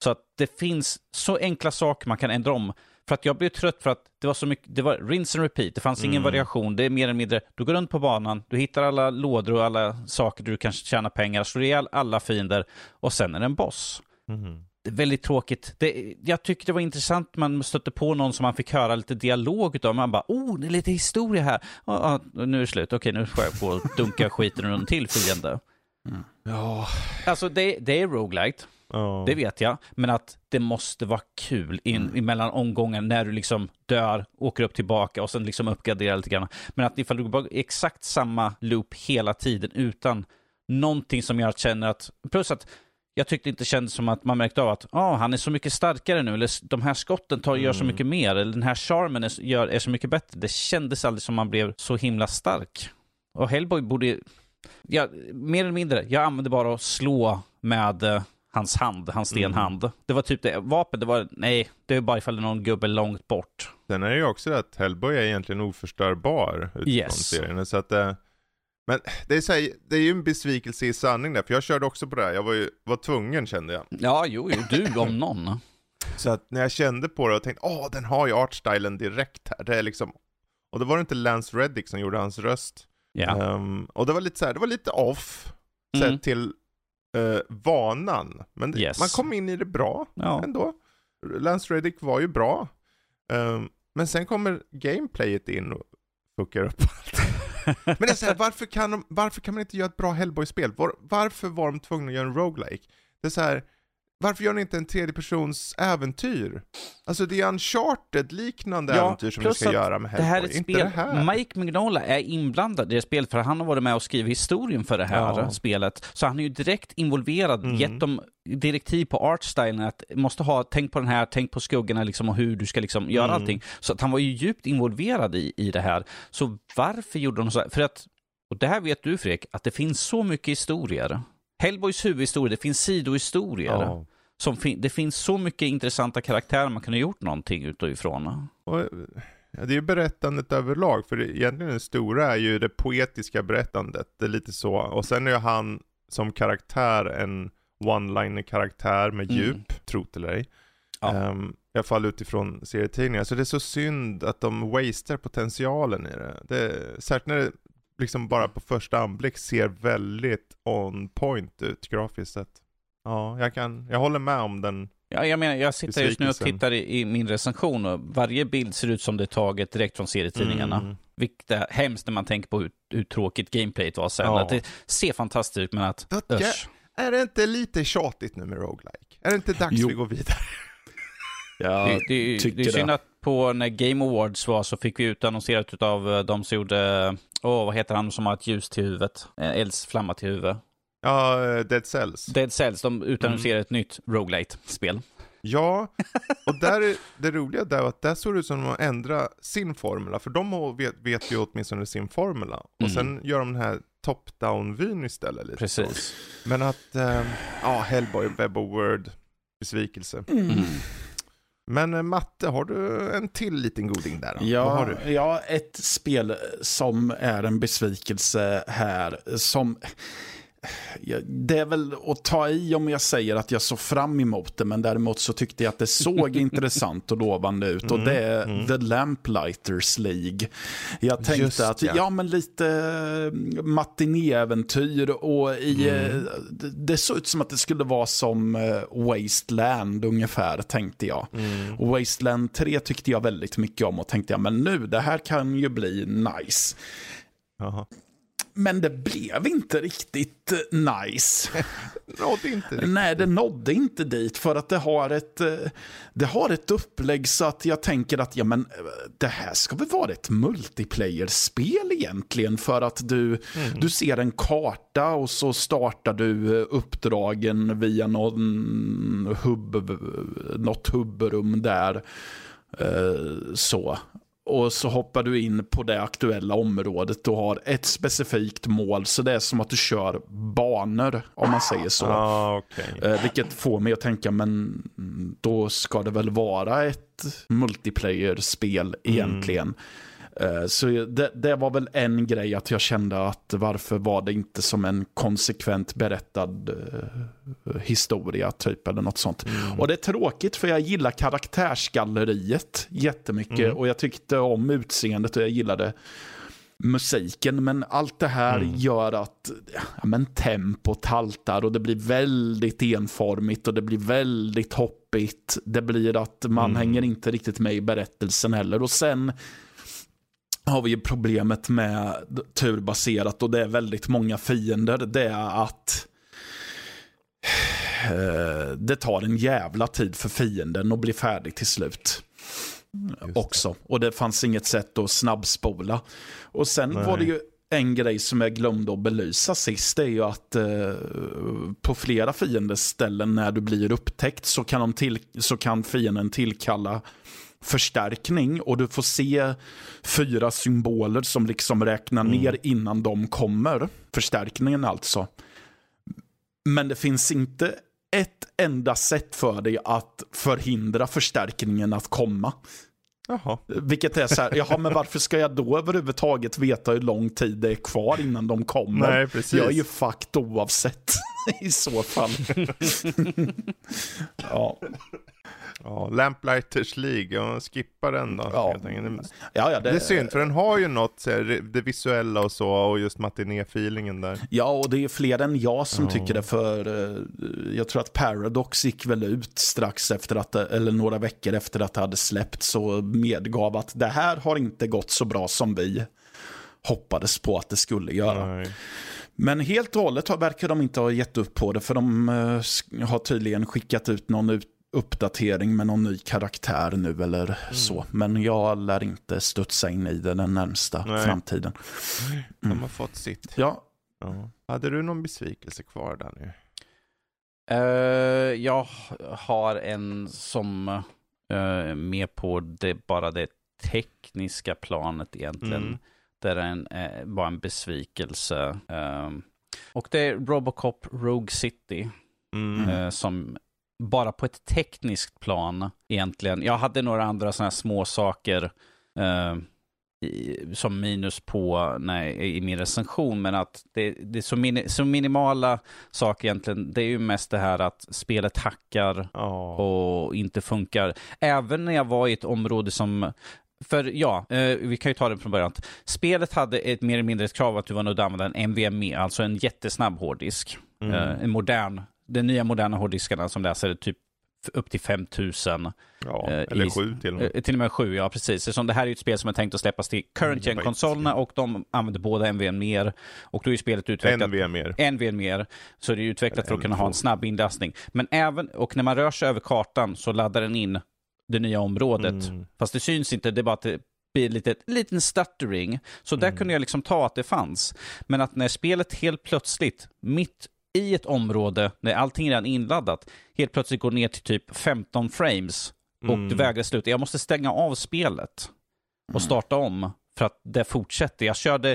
Så att det finns så enkla saker man kan ändra om. För att jag blev trött för att det var så mycket, det var rinse and repeat, det fanns ingen Mm. variation, det är mer eller mindre, du går runt på banan, du hittar alla lådor och alla saker du kan tjäna pengar, slår ihjäl alla fiender och sen är det en boss. Mhm. Väldigt tråkigt. Det, jag tyckte det var intressant, man stötte på någon som man fick höra lite dialog utav, man bara oh, det är lite historia här. Ja, ja, nu är det slut, okej nu får jag gå och dunka skiten ur någon till fiende. Ja. Alltså det, det är roguelite. ja. Det vet jag, men att det måste vara kul in, mellan omgången när du liksom dör, åker upp tillbaka och sen liksom uppgraderar lite grann. Men att ifall du går exakt samma loop hela tiden utan någonting som att känner att, plus att jag tyckte inte kändes som att man märkte av att ah, han är så mycket starkare nu, eller de här skotten tar, gör så Mm. mycket mer, eller den här charmen är, gör, är så mycket bättre. Det kändes aldrig som man blev så himla stark. Och Hellboy borde, ja, mer eller mindre, jag använde bara att slå med eh, hans hand, hans stenhand. Det var typ det, vapen, det var, nej, det är bara ifall det är någon gubbe långt bort. Sen är det ju också det att Hellboy är egentligen oförstörbar utifrån Yes. serien. Så att, eh, men det är, så här, det är ju en besvikelse i sanning där, för jag körde också på det här. Jag var ju var tvungen kände jag. Ja, jo, jo, du om någon. Så att när jag kände på det och tänkte, åh den har ju artstylen direkt här. Det är liksom, och då var det inte Lance Reddick som gjorde hans röst. Ja. Ehm, och det var lite så här, det var lite off, Mm. sett till eh, vanan. Men det, Yes. man kom in i det bra ja. ändå. Lance Reddick var ju bra. Ehm, men sen kommer gameplayet in och fuckar upp allt. Men det är så här, varför kan, de, varför kan man inte göra ett bra Hellboy-spel? Var, varför var de tvungna att göra en roguelike? Det är så här, varför gör ni inte en tredjepersons äventyr? Alltså det är Uncharted-liknande Ja, äventyr som ni ska göra med Det här är Hellboy. ett Inte spel, här. Mike Mignola är inblandad i det spelet för han har varit med och skrivit historien för det här Ja. spelet. Så han är ju direkt involverad, Mm. gett dem direktiv på artstylen att måste ha, tänk på den här, tänk på skuggorna liksom och hur du ska liksom göra Mm. allting. Så att han var ju djupt involverad i, i det här. Så varför gjorde de så här? För att, och det här vet du Fredrik, att det finns så mycket historier. Hellboys huvudhistoria, det finns sidohistorier. Ja. Som fin- det finns så mycket intressanta karaktärer man kunde gjort någonting utifrån. Och, ja, det är ju berättandet överlag, för egentligen det stora är ju det poetiska berättandet. Det är lite så. Och sen är ju han som karaktär en one-liner karaktär med Mm. djup, tro eller ej. Ja. Ehm, I alla fall utifrån serietidningar. Så det är så synd att de waster potentialen i det. det särskilt när det liksom bara på första anblick ser väldigt on point ut grafiskt sett. Ja, jag kan, jag håller med om den. Ja, jag menar, jag sitter just nu och tittar i, i min recension och varje bild ser ut som det är taget direkt från serietidningarna. Mm. Vilket är hemskt när man tänker på hur, hur tråkigt gameplayet var sen. Ja. Att det ser fantastiskt ut, men att usch. Är det inte lite tjatigt nu med roguelike? Är det inte dags Jo. vi går vidare? Jag det, det, tycker det är synd det. att på när Game Awards var så fick vi utannonserat av eh, de som gjorde, åh vad heter han som har ett ljus till huvudet? En eldsflamma till huvudet. Ja, eh, Dead Cells. Dead Cells, de utannonserade ett nytt roguelite-spel. Ja, och där är det roliga där var att där såg det ut som att de ändra sin formula, för de har- vet, vet ju åtminstone sin formula. Och Mm. sen gör de den här top-down-vyn istället. Lite så. Precis. Men att, eh, ja, Hellboy, Web of Word, besvikelse. Mm. Men eh, Matte, har du en till liten goding där? då? Har Ja, du? ja, ett spel som är en besvikelse här. Som, det är väl att ta i om jag säger att jag såg fram emot det, men däremot så tyckte jag att det såg intressant och lovande ut. Och Mm, det är mm. The Lamplighters League. Jag Just tänkte att, ja. ja men lite eh, matinéäventyr och i, Mm. eh, det, det såg ut som att det skulle vara som eh, Wasteland ungefär, tänkte jag. Mm. Och Wasteland 3 tyckte jag väldigt mycket om och tänkte jag, men nu, det här kan ju bli nice. Jaha. Men det blev inte riktigt eh, nice. Nådde inte riktigt. Nej, det nådde inte dit för att det har ett, eh, det har ett upplägg så att jag tänker att ja, men, eh, det här ska väl vara ett multiplayer-spel egentligen för att du, du ser en karta och så startar du uppdragen via någon hubb, något hubbrum där. Så. Och så hoppar du in på det aktuella området och har ett specifikt mål. Så det är som att du kör banor, om man säger så. Ja, okej. Eh, vilket får mig att tänka, men då ska det väl vara ett multiplayer-spel egentligen. Eh, Så det, det var väl en grej att jag kände att varför var det inte som en konsekvent berättad eh, historia typ eller något sånt. Och det är tråkigt för jag gillar karaktärsgalleriet jättemycket Mm. och jag tyckte om utseendet och jag gillade musiken. Men allt det här Mm. gör att ja, men tempot haltar och det blir väldigt enformigt och det blir väldigt hoppigt. Det blir att man Mm. hänger inte riktigt med i berättelsen heller. Och sen har vi ju problemet med turbaserat och det är väldigt många fiender. Det är att eh, det tar en jävla tid för fienden att bli färdig till slut. Också. Och det fanns inget sätt att snabbspola. Och sen Nej. var det ju en grej som jag glömde att belysa sist. Det är ju att eh, på flera fienders ställen när du blir upptäckt så kan, de till, så kan fienden tillkalla förstärkning och du får se fyra symboler som liksom räknar Mm. ner innan de kommer. Förstärkningen alltså. Men det finns inte ett enda sätt för dig att förhindra förstärkningen att komma. Jaha. Vilket är så här, jaha men varför ska jag då överhuvudtaget veta hur lång tid det är kvar innan de kommer? Nej, precis. Jag är ju fucked oavsett i så fall. ja. Ja, Lamplighters League, ja, skippa den då. Ja. Ja, ja, Det är synd, för den har ju något, det visuella och så, och just matiné-feelingen där. Ja, och det är fler än jag som Ja. tycker det. För eh, jag tror att Paradox gick väl ut strax efter att, det- eller några veckor efter att det hade släppts och medgav att det här har inte gått så bra som vi hoppades på att det skulle göra. Nej. Men helt och hållet verkar de inte ha gett upp på det för de eh, har tydligen skickat ut någon ut, uppdatering med någon ny karaktär nu eller Mm. så. Men jag lär inte studsa in i det den närmsta Nej. framtiden. De Mm. har fått sitt. Ja, Ja. Hade du någon besvikelse kvar där nu? Eh, jag har en som uh, med på det, bara det tekniska planet egentligen. Mm. Där en, uh, var en besvikelse. Ehm, och det är Robocop Rogue City. Mm. eh, som bara på ett tekniskt plan egentligen. Jag hade några andra sådana här små saker eh, i, som minus på nej, i min recension, men att det, det är så, mini, så minimala saker egentligen. Det är ju mest det här att spelet hackar Ja. och inte funkar. Även när jag var i ett område som för ja, eh, vi kan ju ta det från början. Spelet hade ett mer eller mindre ett krav att du var nöjd att använda en NVMe, alltså en jättesnabb hårddisk. Mm. Eh, en modern, den nya moderna hårddiskarna som läser typ upp till 5000. ja. eh, Eller i- sju till och med. Eh, till och med sju, ja precis. Eftersom det här är ett spel som är tänkt att släppas till current Mm, gen-konsolerna och de använder båda NVMe. Och då är spelet utvecklat En mer. NVMe, så det är utvecklat för att kunna ha en M2. snabb inlastning. Men även, och när man rör sig över kartan så laddar den in det nya området. Mm. Fast det syns inte, det är bara att det blir lite liten stuttering. Så där Mm. kunde jag liksom ta att det fanns. Men att när spelet helt plötsligt, mitt i ett område, när allting är redan inladdat, helt plötsligt går ner till typ 15 frames och Mm. det vägrar sluta. Jag måste stänga av spelet och starta om för att det fortsätter. Jag körde,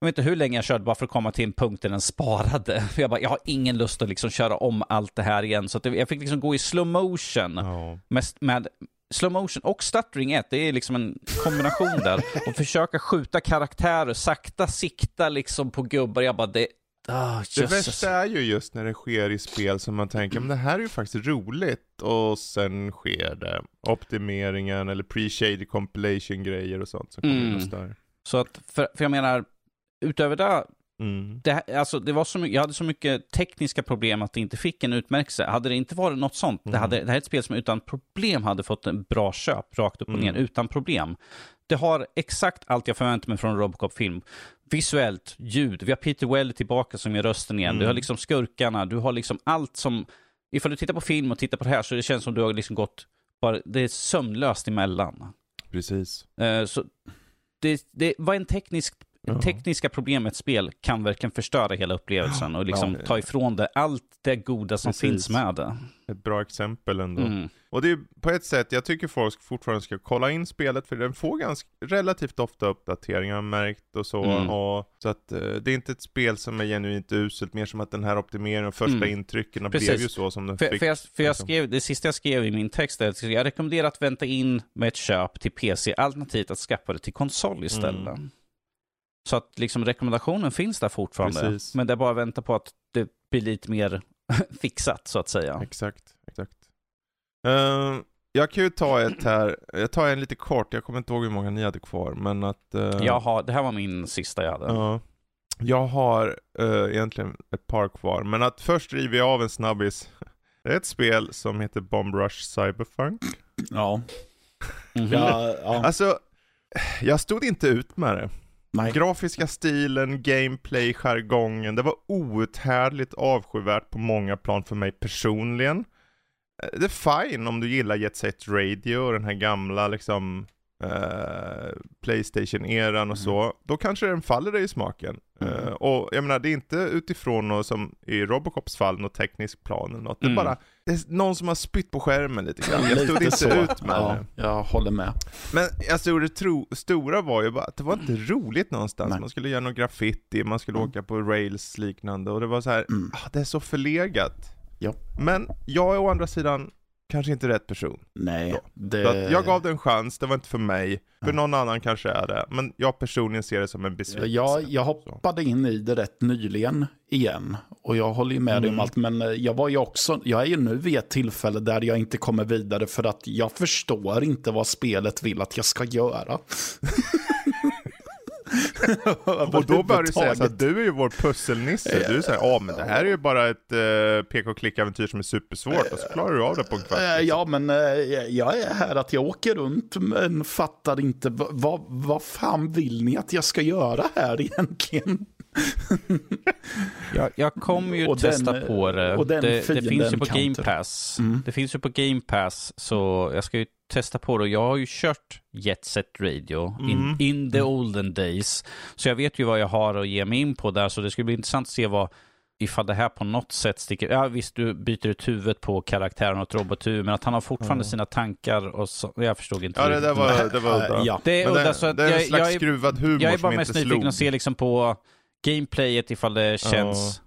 jag vet inte hur länge jag körde bara för att komma till en punkt där den sparade. För jag bara, jag har ingen lust att liksom köra om allt det här igen. Så jag fick liksom gå i slow motion Ja. mest med slow motion och stuttering 1, det är liksom en kombination där. Och försöka skjuta karaktärer, sakta sikta liksom på gubbar. Jag bara, det... Ah, Det värsta är ju just när det sker i spel som man tänker, men det här är ju faktiskt roligt. Och sen sker det. Optimeringen eller pre-shaded compilation grejer och sånt som kommer Mm. just där. Så att, för, för jag menar, utöver det, Mm. det, alltså, det var så mycket, jag hade så mycket tekniska problem att det inte fick en utmärkelse. Hade det inte varit något sånt, det, Mm. hade, det här är ett spel som utan problem hade fått en bra köp, rakt upp och ner, Mm. utan problem. Det har exakt allt jag förväntar mig från en Robocop-film. Visuellt, ljud, vi har Peter Weller tillbaka som gör rösten igen, du Mm. har liksom skurkarna, du har liksom allt som... Ifall du tittar på film och tittar på det här så det känns som du har liksom gått, bara, det är sömnlöst emellan. Precis. Eh, så det, det var en teknisk Ja. tekniska problem med ett spel kan verkligen förstöra hela upplevelsen och liksom Ja. ta ifrån det allt det goda som Precis. finns med det. Ett bra exempel ändå. Mm. Och det är på ett sätt, jag tycker folk fortfarande ska kolla in spelet för den får ganska relativt ofta uppdateringar har märkt och så. Mm. Och, så att eh, det är inte ett spel som är genuint uselt, mer som att den här optimeringen och första Mm. intrycken blev ju så som den För, fick. för, jag, för jag liksom. skrev, det sista jag skrev i min text är att jag rekommenderar att vänta in med ett köp till PC, alternativt att skaffa det till konsol istället. Mm. Så att liksom rekommendationen finns där fortfarande. Precis. Men det är bara att vänta på att det blir lite mer fixat så att säga. Exakt, exakt. Eh, jag kan ju ta ett här, jag tar en lite kort, jag kommer inte ihåg hur många ni hade kvar, men att... eh, Jag har, det här var min sista jag hade. Ja. Jag har eh, egentligen ett par kvar, men att först river jag av en snabbis. Det är ett spel som heter Bomb Rush Cyberpunk. Ja. Mhm. Ja, ja. Alltså, jag stod inte ut med det. Nej. Grafiska stilen, gameplay, jargongen, det var outhärdligt avskyvärt på många plan för mig personligen. Eh, det är fine om du gillar Jet Set Radio och den här gamla liksom eh, Playstation-eran och så, då kanske den faller dig i smaken. Mm. Eh, och jag menar, det är inte utifrån något som i Robocops fall, något teknisk plan eller något. Det är Mm. bara, det är någon som har spytt på skärmen lite grann. Jag stod inte så. ut med ja, det. Jag håller med. Men alltså det tro, stora var ju bara att det var inte roligt någonstans. Nej. Man skulle göra någon graffiti, man skulle Mm. åka på rails liknande och det var så här, Mm. ah, det är så förlegat. Ja. Men jag är å andra sidan kanske inte rätt person. Nej, det... Så att jag gav det en chans, det var inte för mig. För Ja. någon annan kanske är det. Men jag personligen ser det som en besvikelse. jag, jag hoppade in i det rätt nyligen igen. Och jag håller ju med dig om Mm. allt. Men eh, jag var ju också, jag är ju nu vid ett tillfälle där jag inte kommer vidare för att jag förstår inte vad spelet vill att jag ska göra. Och då bör det sägas att du är ju vår pusselnisse. Du säger, ja men det här är ju bara ett uh, pek-och-klick-äventyr som är supersvårt och så klarar du av det på en kvart. Eh, Ja, men eh, jag är här att jag åker runt men fattar inte vad, vad fan vill ni att jag ska göra här egentligen? Jag, jag kommer ju Och den, testa eh, på det. och den det, det finns ju på. Game Pass. Mm. Det finns ju på Game Pass, så jag ska ju testa på det. Jag har ju kört Jet Set Radio in, Mm. in the olden days. Så jag vet ju vad jag har att ge mig in på där, så det skulle bli intressant att se vad ifall det här på något sätt sticker... Ja visst, du byter ut huvudet på karaktären och ett robothuvud, men att han har fortfarande Ja. sina tankar och så... Jag förstod inte. Ja det där var, det var udda. Ja. Det är Men udda, det, så att det är en jag, slags jag, är, skruvad humor jag är som bara inte mest nyfiken slog. att se liksom på gameplayet ifall det känns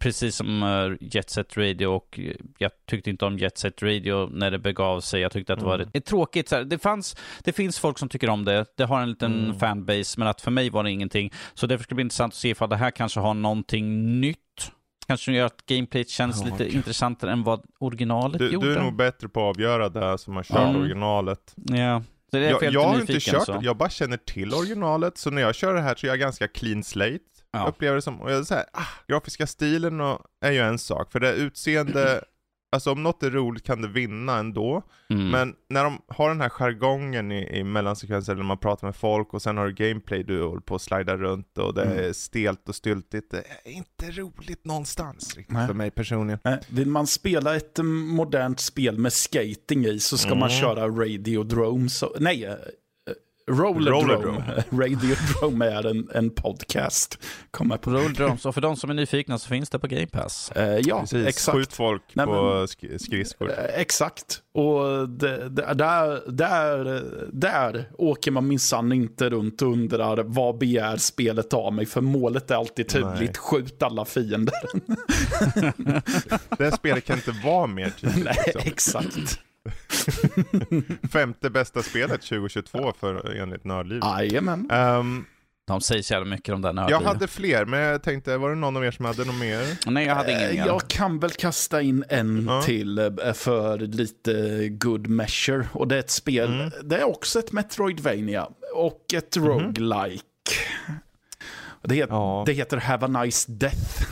precis som uh, Jet Set Radio och eh, jag tyckte inte om Jet Set Radio när det begav sig. Jag tyckte att det var Mm. tråkigt, så det, fanns, det finns folk som tycker om det, det har en liten Mm. fanbase, men att för mig var det ingenting. Så därför ska det bli intressant att se ifall det här kanske har någonting nytt. Kanske gör att gameplayet känns lite okej. intressantare än vad originalet Du, gjorde. du är nog bättre på att avgöra det som har kört Ja. originalet. Ja, det är därför Jag, jag, jag har inte kört så. jag bara känner till originalet, så när jag kör det här så är jag ganska clean slate. Ja. Upplever det som, och jag säger, ah, grafiska stilen och, är ju en sak, för det utseende, alltså om något är roligt kan det vinna ändå. Mm. Men när de har den här jargongen i, i mellansekvenser, när man pratar med folk och sen har du gameplay, du håller på att slida runt och det Mm. är stelt och styltigt, det är inte roligt någonstans riktigt Nej. för mig personligen. Eh, Vill man spela ett modernt spel med skating i så ska man Mm. köra Radiodrome. Så, nej, eh, Rollerdrome. Rollerdrome. Radiodrome är en, en podcast. Kommer på. Roll Drums. Och för de som är nyfikna så finns det på Game Pass. Eh, ja, Precis, exakt. skjut folk Nej, på men- sk- skridskor. Eh, Exakt. Och det, det, där, där, där åker man minsann inte runt och undrar vad begär spelet av mig. För målet är alltid tydligt. Nej. Skjut alla fiender. Det här spelet kan inte vara mer tydligt. Nej, liksom. exakt. Femte bästa spelet 2022 för, enligt Nördliv. Jajamän. Ehm, De säger så jävla mycket om den här. jag hade fler, men jag tänkte, var det någon av er som hade något mer? Nej, jag hade ingen Eh, mer. Jag kan väl kasta in en Ja. till eh, för lite good measure. Och det är ett spel, Mm. det är också ett Metroidvania och ett Mhm. roguelike. Det, het, Ja. det heter Have a Nice Death.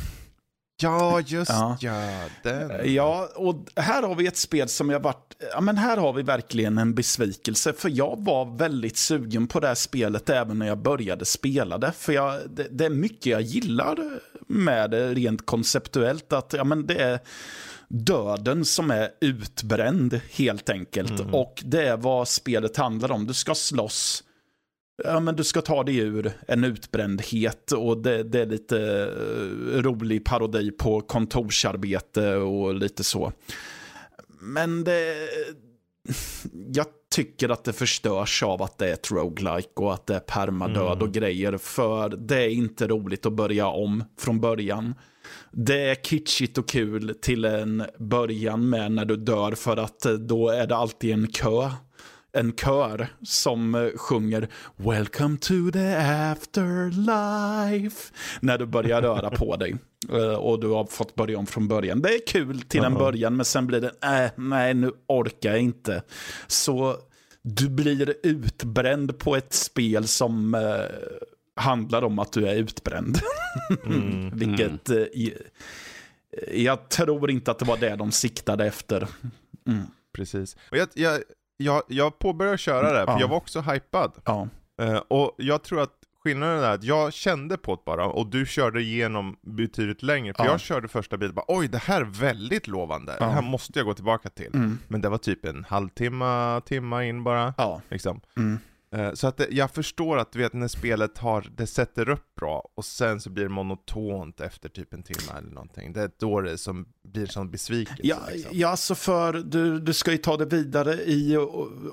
Ja, just Ja. ja. den. Ja, och här har vi ett spel som jag varit... Ja, men här har vi verkligen en besvikelse. För jag var väldigt sugen på det här spelet även när jag började spela det. För jag, det, det är mycket jag gillar med det rent konceptuellt. Att ja, men det är döden som är utbränd helt enkelt. Mm. Och det är vad spelet handlar om. Du ska slåss Ja, men du ska ta dig ur en utbrändhet och det, det är lite uh, rolig parodi på kontorsarbete och lite så. Men det... Jag tycker att det förstörs av att det är ett roguelike och att det är permadöd mm. och grejer. För det är inte roligt att börja om från början. Det är kitschigt och kul till en början med när du dör för att då är det alltid en kö en kör som eh, sjunger Welcome to the afterlife när du börjar röra på dig. Eh, och du har fått börja om från början. Det är kul till en början men sen blir det äh, nej nu orkar jag inte. Så du blir utbränd på ett spel som uh, handlar om att du är utbränd. Mm. Vilket uh, jag tror inte att det var det de siktade efter. Mm. Precis. Och jag, jag, jag, jag påbörjade köra det, för ja. jag var också hypad. Ja. Uh, och jag tror att skillnaden är att jag kände på det bara, och du körde igenom betydligt längre. För ja. jag körde första biten bara, oj det här är väldigt lovande, det här måste jag gå tillbaka till. Mm. Men det var typ en halvtimme, timma in bara. Liksom. Mm. Eh, så att det, jag förstår att du vet när spelet har, det sätter upp bra och sen så blir det monotont efter typ en timme eller någonting. Det är då det som blir som besvikelse. Ja, liksom. ja så för du, du ska ju ta det vidare i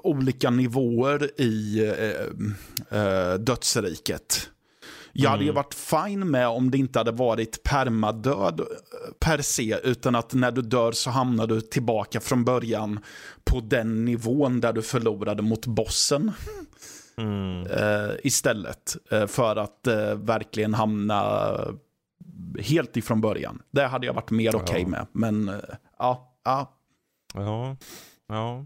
olika nivåer i eh, eh, dödsriket. Jag hade ju mm. varit fine med om det inte hade varit permadöd eh, per se, utan att när du dör så hamnar du tillbaka från början på den nivån där du förlorade mot bossen. Mm. Uh, istället uh, för att uh, verkligen hamna helt ifrån början. Det hade jag varit mer okej okay ja. med. Men ja, ja. Ja, ja.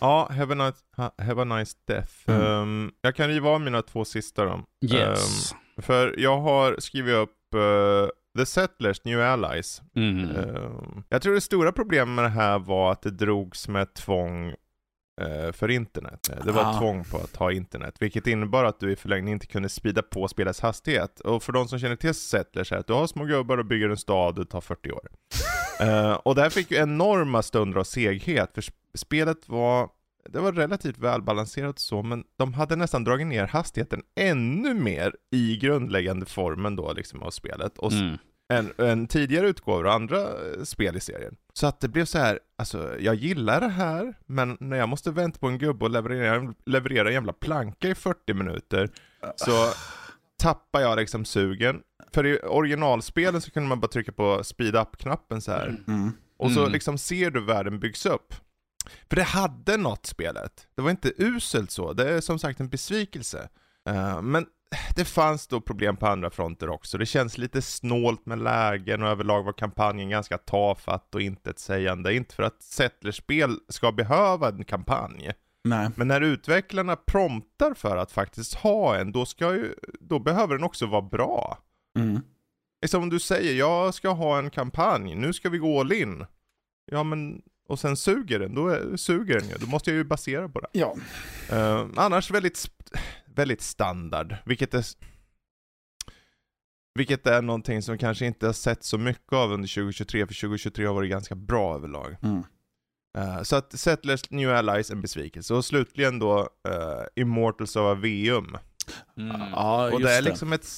Ja, have a nice, have a nice death. Mm. Um, jag kan riva av mina två sista då. Yes. Um, för jag har skrivit upp uh, The Settlers, New Allies. Mm. Um, jag tror det stora problemet med det här var att det drogs med tvång uh, för internet. Det var ah. tvång på att ha internet, vilket innebar att du i förlängningen inte kunde sprida på spelets hastighet. Och för de som känner till Settlers är att du har små gubbar och bygger en stad, det tar 40 år. uh, och det här fick ju enorma stunder av seghet, för spelet var det var relativt välbalanserat så, men de hade nästan dragit ner hastigheten ännu mer i grundläggande formen då liksom av spelet. Och mm. en, en tidigare utgåva och andra eh, spel i serien. Så att det blev så här, alltså jag gillar det här, men när jag måste vänta på en gubbe och leverera, leverera en jävla planka i 40 minuter, så tappar jag liksom sugen. För i originalspelen så kunde man bara trycka på speed up-knappen så här. Mm. Och så mm. liksom ser du världen byggs upp. För det hade något spelet. Det var inte uselt så, det är som sagt en besvikelse. Uh, men det fanns då problem på andra fronter också. Det känns lite snålt med lägen och överlag var kampanjen ganska tafatt och intetsägande. Inte för att Settlers-spel ska behöva en kampanj. Nej. Men när utvecklarna promptar för att faktiskt ha en, då, ska ju, då behöver den också vara bra. Mm. Som om du säger, jag ska ha en kampanj, nu ska vi gå all in. Ja men och sen suger den, då är, suger den ju. Då måste jag ju basera på det. Ja. Uh, annars väldigt, väldigt standard, vilket är vilket är någonting som kanske inte har sett så mycket av under 2023, för 2023 har varit ganska bra överlag. Mm. Uh, så att Settlers New Allies en besvikelse. Och slutligen då uh, Immortals of Aveum. Mm. Ja, och det är liksom ett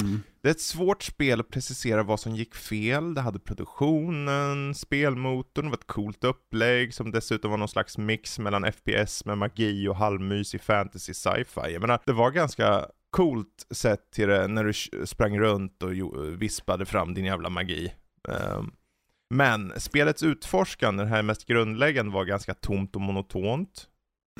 Mm. Det är ett svårt spel att precisera vad som gick fel. Det hade produktionen, spelmotorn, det var ett coolt upplägg som dessutom var någon slags mix mellan FPS med magi och halvmysig fantasy sci-fi. Jag menar, det var ganska coolt sett till det när du sprang runt och vispade fram din jävla magi. Um, men spelets utforskande, det här mest grundläggande, var ganska tomt och monotont.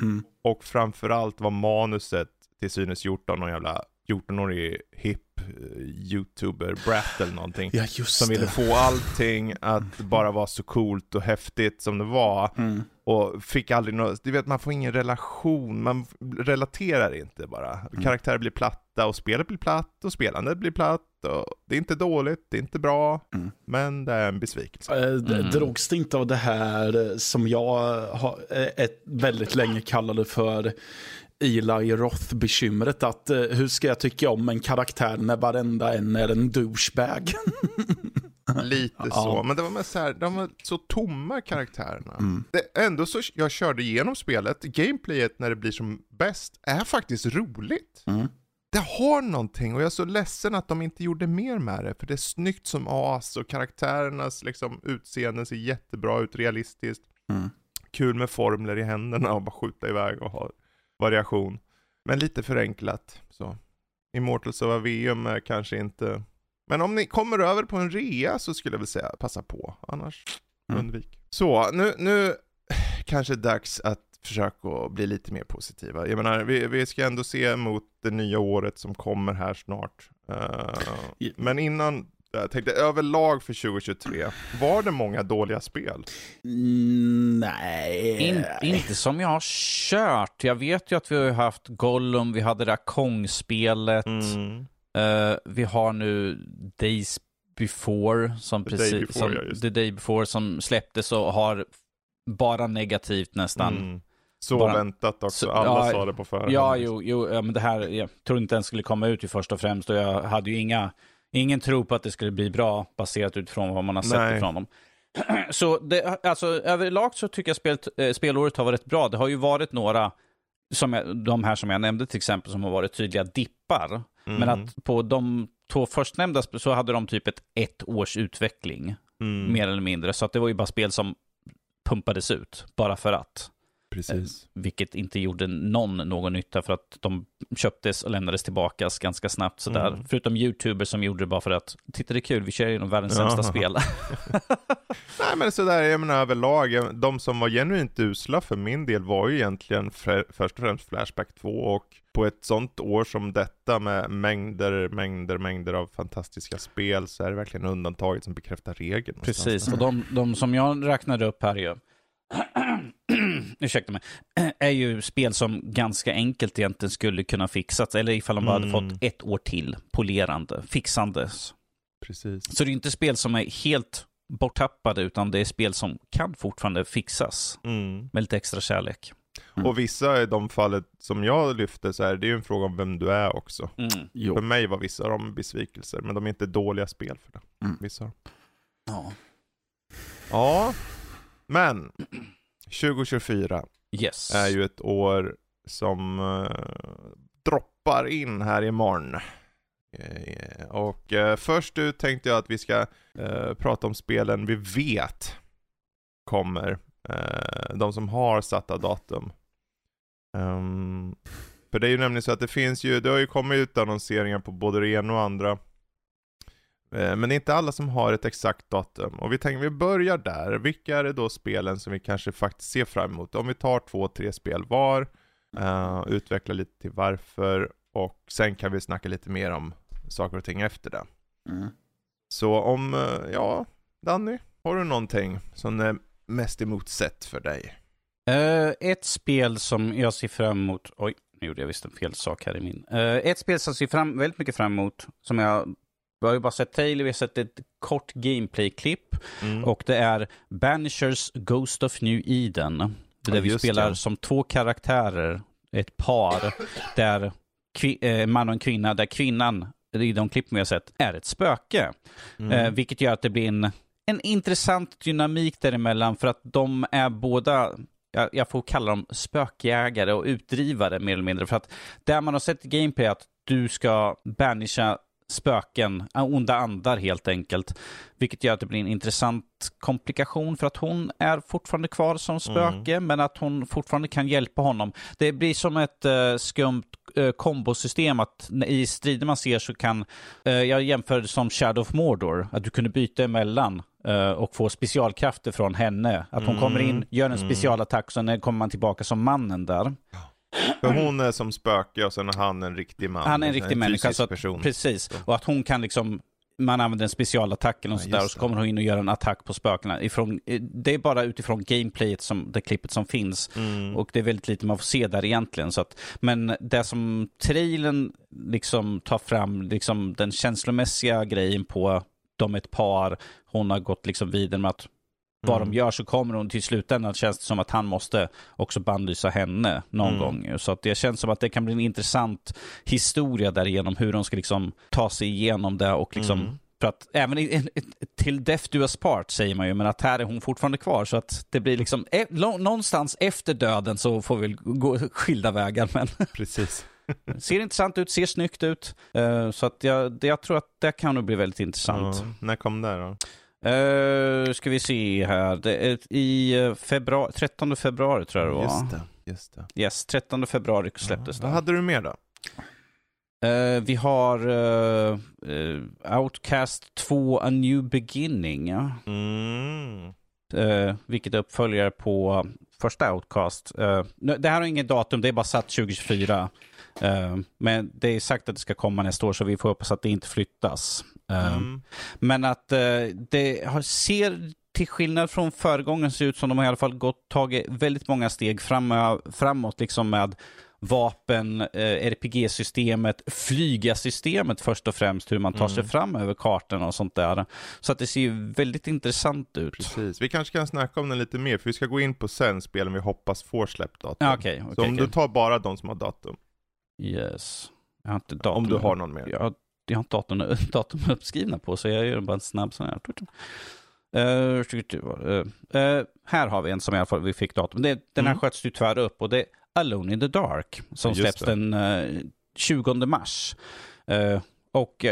Mm. Och framförallt var manuset till synes gjort av någon jävla 14-årig hip Eh, youtuber Brat eller någonting. Ja, som ville få allting att bara vara så coolt och häftigt som det var. Mm. Och fick aldrig något, du vet man får ingen relation, man relaterar inte bara. Mm. Karaktärer blir platta och spelet blir platt och spelandet blir platt. Och det är inte dåligt, det är inte bra, mm. men det är en besvikelse. Äh, mm. Drogs det inte av det här som jag har, ett, väldigt länge kallade för Eli Roth-bekymret att uh, hur ska jag tycka om en karaktär när varenda en är en douchebag? Lite Ja. så, men det var med så här, de var så tomma karaktärerna. Mm. Det, ändå så, jag körde igenom spelet, gameplayet när det blir som bäst är faktiskt roligt. Mm. Det har någonting och jag är så ledsen att de inte gjorde mer med det, för det är snyggt som as och karaktärernas liksom, utseenden ser jättebra ut, realistiskt. Mm. Kul med formler i händerna och bara skjuta iväg och ha variation. Men lite förenklat. Så. Immortals of Aveum är kanske inte... Men om ni kommer över på en rea så skulle jag väl säga passa på. Annars Mm. undvik. Så, nu, nu kanske det är dags att försöka bli lite mer positiva. Jag menar, vi, vi ska ändå se mot det nya året som kommer här snart. Eh, Ja. Men innan, jag tänkte överlag för 2023, var det många dåliga spel? Mm, nej. In, inte som jag har kört. Jag vet ju att vi har haft Gollum, vi hade det här Kong-spelet. Mm. Eh, vi har nu Days Before, som The Day Before, som, ja, The Day Before som släpptes och har bara negativt nästan. Mm. Så Bara- väntat också, Så- alla ja, sa det på förhand. Ja, jo, jo ja, men det här, jag tror inte den skulle komma ut i först och främst och jag hade ju inga, ingen tro på att det skulle bli bra baserat utifrån vad man har sett Nej. ifrån dem. Så det, alltså, överlag så tycker jag spelet, eh, spelåret har varit bra. Det har ju varit några, som jag, de här som jag nämnde till exempel, som har varit tydliga dippar. Mm. Men att på de två förstnämnda så hade de typ ett ett års utveckling, Mm. mer eller mindre. Så att det var ju bara spel som pumpades ut, bara för att. Precis. Vilket inte gjorde någon någon nytta för att de köptes och lämnades tillbaka ganska snabbt sådär. Mm. Förutom YouTubers som gjorde det bara för att, titta det är kul, vi kör igenom världens Ja. sämsta spel. Nej men sådär, jag menar överlag, de som var genuint usla för min del var ju egentligen först och främst Flashback 2 och på ett sånt år som detta med mängder, mängder, mängder av fantastiska spel så är det verkligen undantaget som bekräftar regeln. Precis, och de, de som jag räknade upp här ju, ursäkta mig, är ju spel som ganska enkelt egentligen skulle kunna fixas, eller ifall de bara hade Mm. fått ett år till polerande, fixandes. Precis. Så det är inte spel som är helt borttappade, utan det är spel som kan fortfarande fixas Mm. med lite extra kärlek. Mm. Och vissa i de fallet som jag lyfte så är det ju en fråga om vem du är också. Mm. För mig var vissa av dem besvikelser, men de är inte dåliga spel för det. Mm. Vissa. av dem. Ja. Ja, men 2024 Yes. är ju ett år som eh, droppar in här imorgon. Eh, och eh, först ut tänkte jag att vi ska eh, prata om spelen vi vet kommer. Eh, de som har satta datum. Ehm, för det är ju nämligen så att det finns ju, det har ju kommit ut annonseringar på både det ena och andra. Eh, Men det är inte alla som har ett exakt datum. Och vi tänker vi börjar där. Vilka är det då spelen som vi kanske faktiskt ser fram emot? Om vi tar två, tre spel var, eh, utveckla lite till varför och sen kan vi snacka lite mer om saker och ting efter det. Mm. Så om, eh, ja, Danny, har du någonting som är mest emotsett för dig? Eh, ett spel som jag ser fram emot, oj, nu gjorde jag visst en fel sak här i min. Ett spel som jag ser fram, väldigt mycket fram emot, som jag, vi har ju bara sett trailer, vi har sett ett kort gameplay-klipp, Mm. och det är Banishers Ghost of New Eden. Där Ja, vi just spelar det. som två karaktärer, ett par, där eh, man och en kvinna, där kvinnan, i de klipp vi har sett, är ett spöke. Mm. Eh, vilket gör att det blir en, en intressant dynamik däremellan för att de är båda, jag, jag får kalla dem spökjägare och utdrivare mer eller mindre. För att där man har sett i gameplay att du ska banisha spöken, äh, onda andar helt enkelt. Vilket gör att det blir en intressant komplikation för att hon är fortfarande kvar som spöke men att hon fortfarande kan hjälpa honom. Det blir som ett eh, skumt eh, kombosystem att i strider man ser så kan, eh, jag jämför det som Shadow of Mordor, att du kunde byta emellan och få specialkrafter från henne. Att hon Mm, kommer in, gör en mm. specialattack och sen kommer man tillbaka som mannen där. För hon är som spöke och sen är han en riktig man. Han är en riktig människa. fysisk Så att. Precis. Och att hon kan liksom, man använder en specialattack eller något Ja, sådär och så kommer hon in och gör en attack på spökena. Ifrån, eh, det är bara utifrån gameplayet, som, det klippet som finns. Mm. Och det är väldigt lite man får se där egentligen. Så att, men det som trailern liksom tar fram, liksom den känslomässiga grejen på de ett par, hon har gått liksom vidare med att vad Mm. de gör så kommer hon till slutändan känns det som att han måste också bannlysa henne någon Mm. gång. Så att det känns som att det kan bli en intressant historia därigenom hur de ska liksom ta sig igenom det och liksom Mm. för att även i, till death do us part säger man ju, men att här är hon fortfarande kvar. Så att det blir liksom, e någonstans efter döden så får vi gå skilda vägar. Men Precis. ser intressant ut, ser snyggt ut. Uh, så att jag, jag tror att det kan nog bli väldigt intressant. Ja, när kom det då? Uh, ska vi se här. Det är I eh, februari, 13 februari tror jag det var. Just det. Just det. Yes, 13 februari släpptes ja, det. Vad hade du mer då? Uh, vi har uh, uh, Outcast 2 A New Beginning. Ja. Mm. vilket är uppföljare på första Outcast. det här har inget datum, det är bara satt 2024. men det är sagt att det ska komma nästa år, så vi får hoppas att det inte flyttas. Mm. Men att det har, ser till skillnad från föregången ser ut som de har i alla fall gått, tagit väldigt många steg fram, framåt liksom med vapen, eh, RPG-systemet, flygasystemet först och främst, hur man tar mm. sig fram över kartan och sånt där. Så att det ser ju väldigt intressant ut. Precis, vi kanske kan snacka om den lite mer, för vi ska gå in på sen spelen vi hoppas får släppt datum. okay, okay, Så om okay. du tar bara de som har datum. Yes. Jag har inte datum. Om du har någon mer. Jag, jag har inte datum, datum uppskrivna på, så jag gör bara en snabb sån här. Uh, här har vi en som i alla fall vi fick datum. Det, den här mm. sköts ju tyvärr upp och det Alone in the Dark som släpps den uh, eh, 20 mars. Och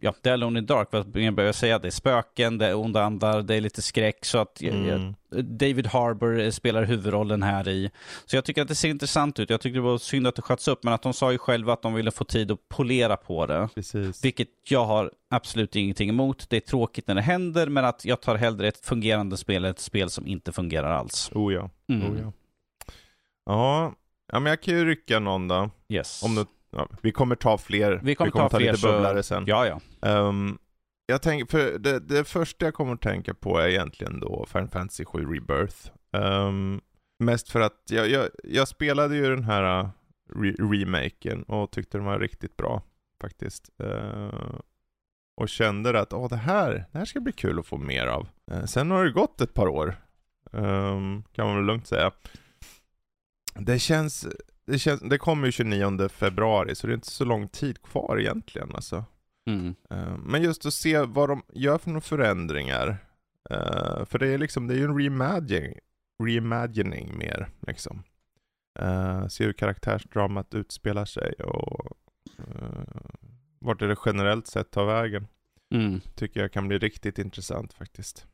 ja, det är Alone in Dark, vad jag börjar säga, det är spöken, det är onda andar, det är lite skräck. Så att mm. David Harbour spelar huvudrollen här i. Så jag tycker att det ser intressant ut. Jag tycker det var synd att det sköts upp, men att de sa ju själva att de ville få tid att polera på det. Precis. Vilket jag har absolut ingenting emot. Det är tråkigt när det händer, men att jag tar hellre ett fungerande spel än ett spel som inte fungerar alls. Oh ja. Mm. Oh ja. Ja, ja men jag kan ju rycka någon då. Yes. Om du, ja, vi kommer ta fler. Vi kommer, vi kommer ta, ta fler, lite bubblare sen. Ja, ja. Um, jag tänker, för det, det första jag kommer att tänka på är egentligen då Final Fantasy 7 Rebirth. Um, mest för att jag, jag, jag, spelade ju den här uh, re remaken och tyckte den var riktigt bra faktiskt. Uh, och kände att åh, det, här, det här ska bli kul att få mer av. Uh, sen har det gått ett par år, um, kan man väl lugnt säga. Det känns, det, känns, det kommer ju 29 februari, så det är inte så lång tid kvar egentligen alltså. Mm. Uh, men just att se vad de gör för några förändringar. Uh, för det är liksom, det är ju en reimagining, reimagining mer liksom. Uh, se hur karaktärsdramat utspelar sig och vart det generellt sett tar vägen. Mm. Tycker jag kan bli riktigt intressant faktiskt.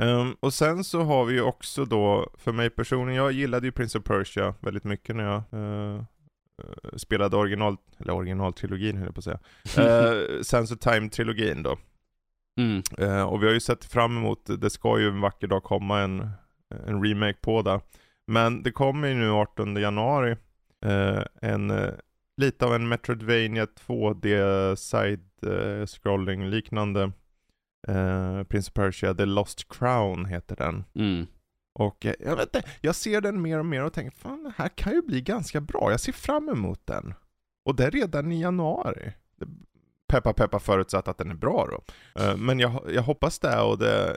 Um, och sen så har vi ju också då, för mig personligen, jag gillade ju Prince of Persia väldigt mycket när jag uh, spelade original, eller originaltrilogin höll jag på att säga. Uh, Sense of Time-trilogin då. Mm. Uh, och vi har ju sett fram emot, det ska ju en vacker dag komma en, en remake på det. Men det kommer ju nu 18 januari uh, en, lite av en Metroidvania 2D side-scrolling liknande Uh, Prince of Persia, The Lost Crown heter den. Mm. Och eh, jag vet inte, jag ser den mer och mer och tänker fan det här kan ju bli ganska bra. Jag ser fram emot den. Och det är redan i januari. Peppa peppa förutsatt att den är bra då. Uh, men jag, jag hoppas det och det,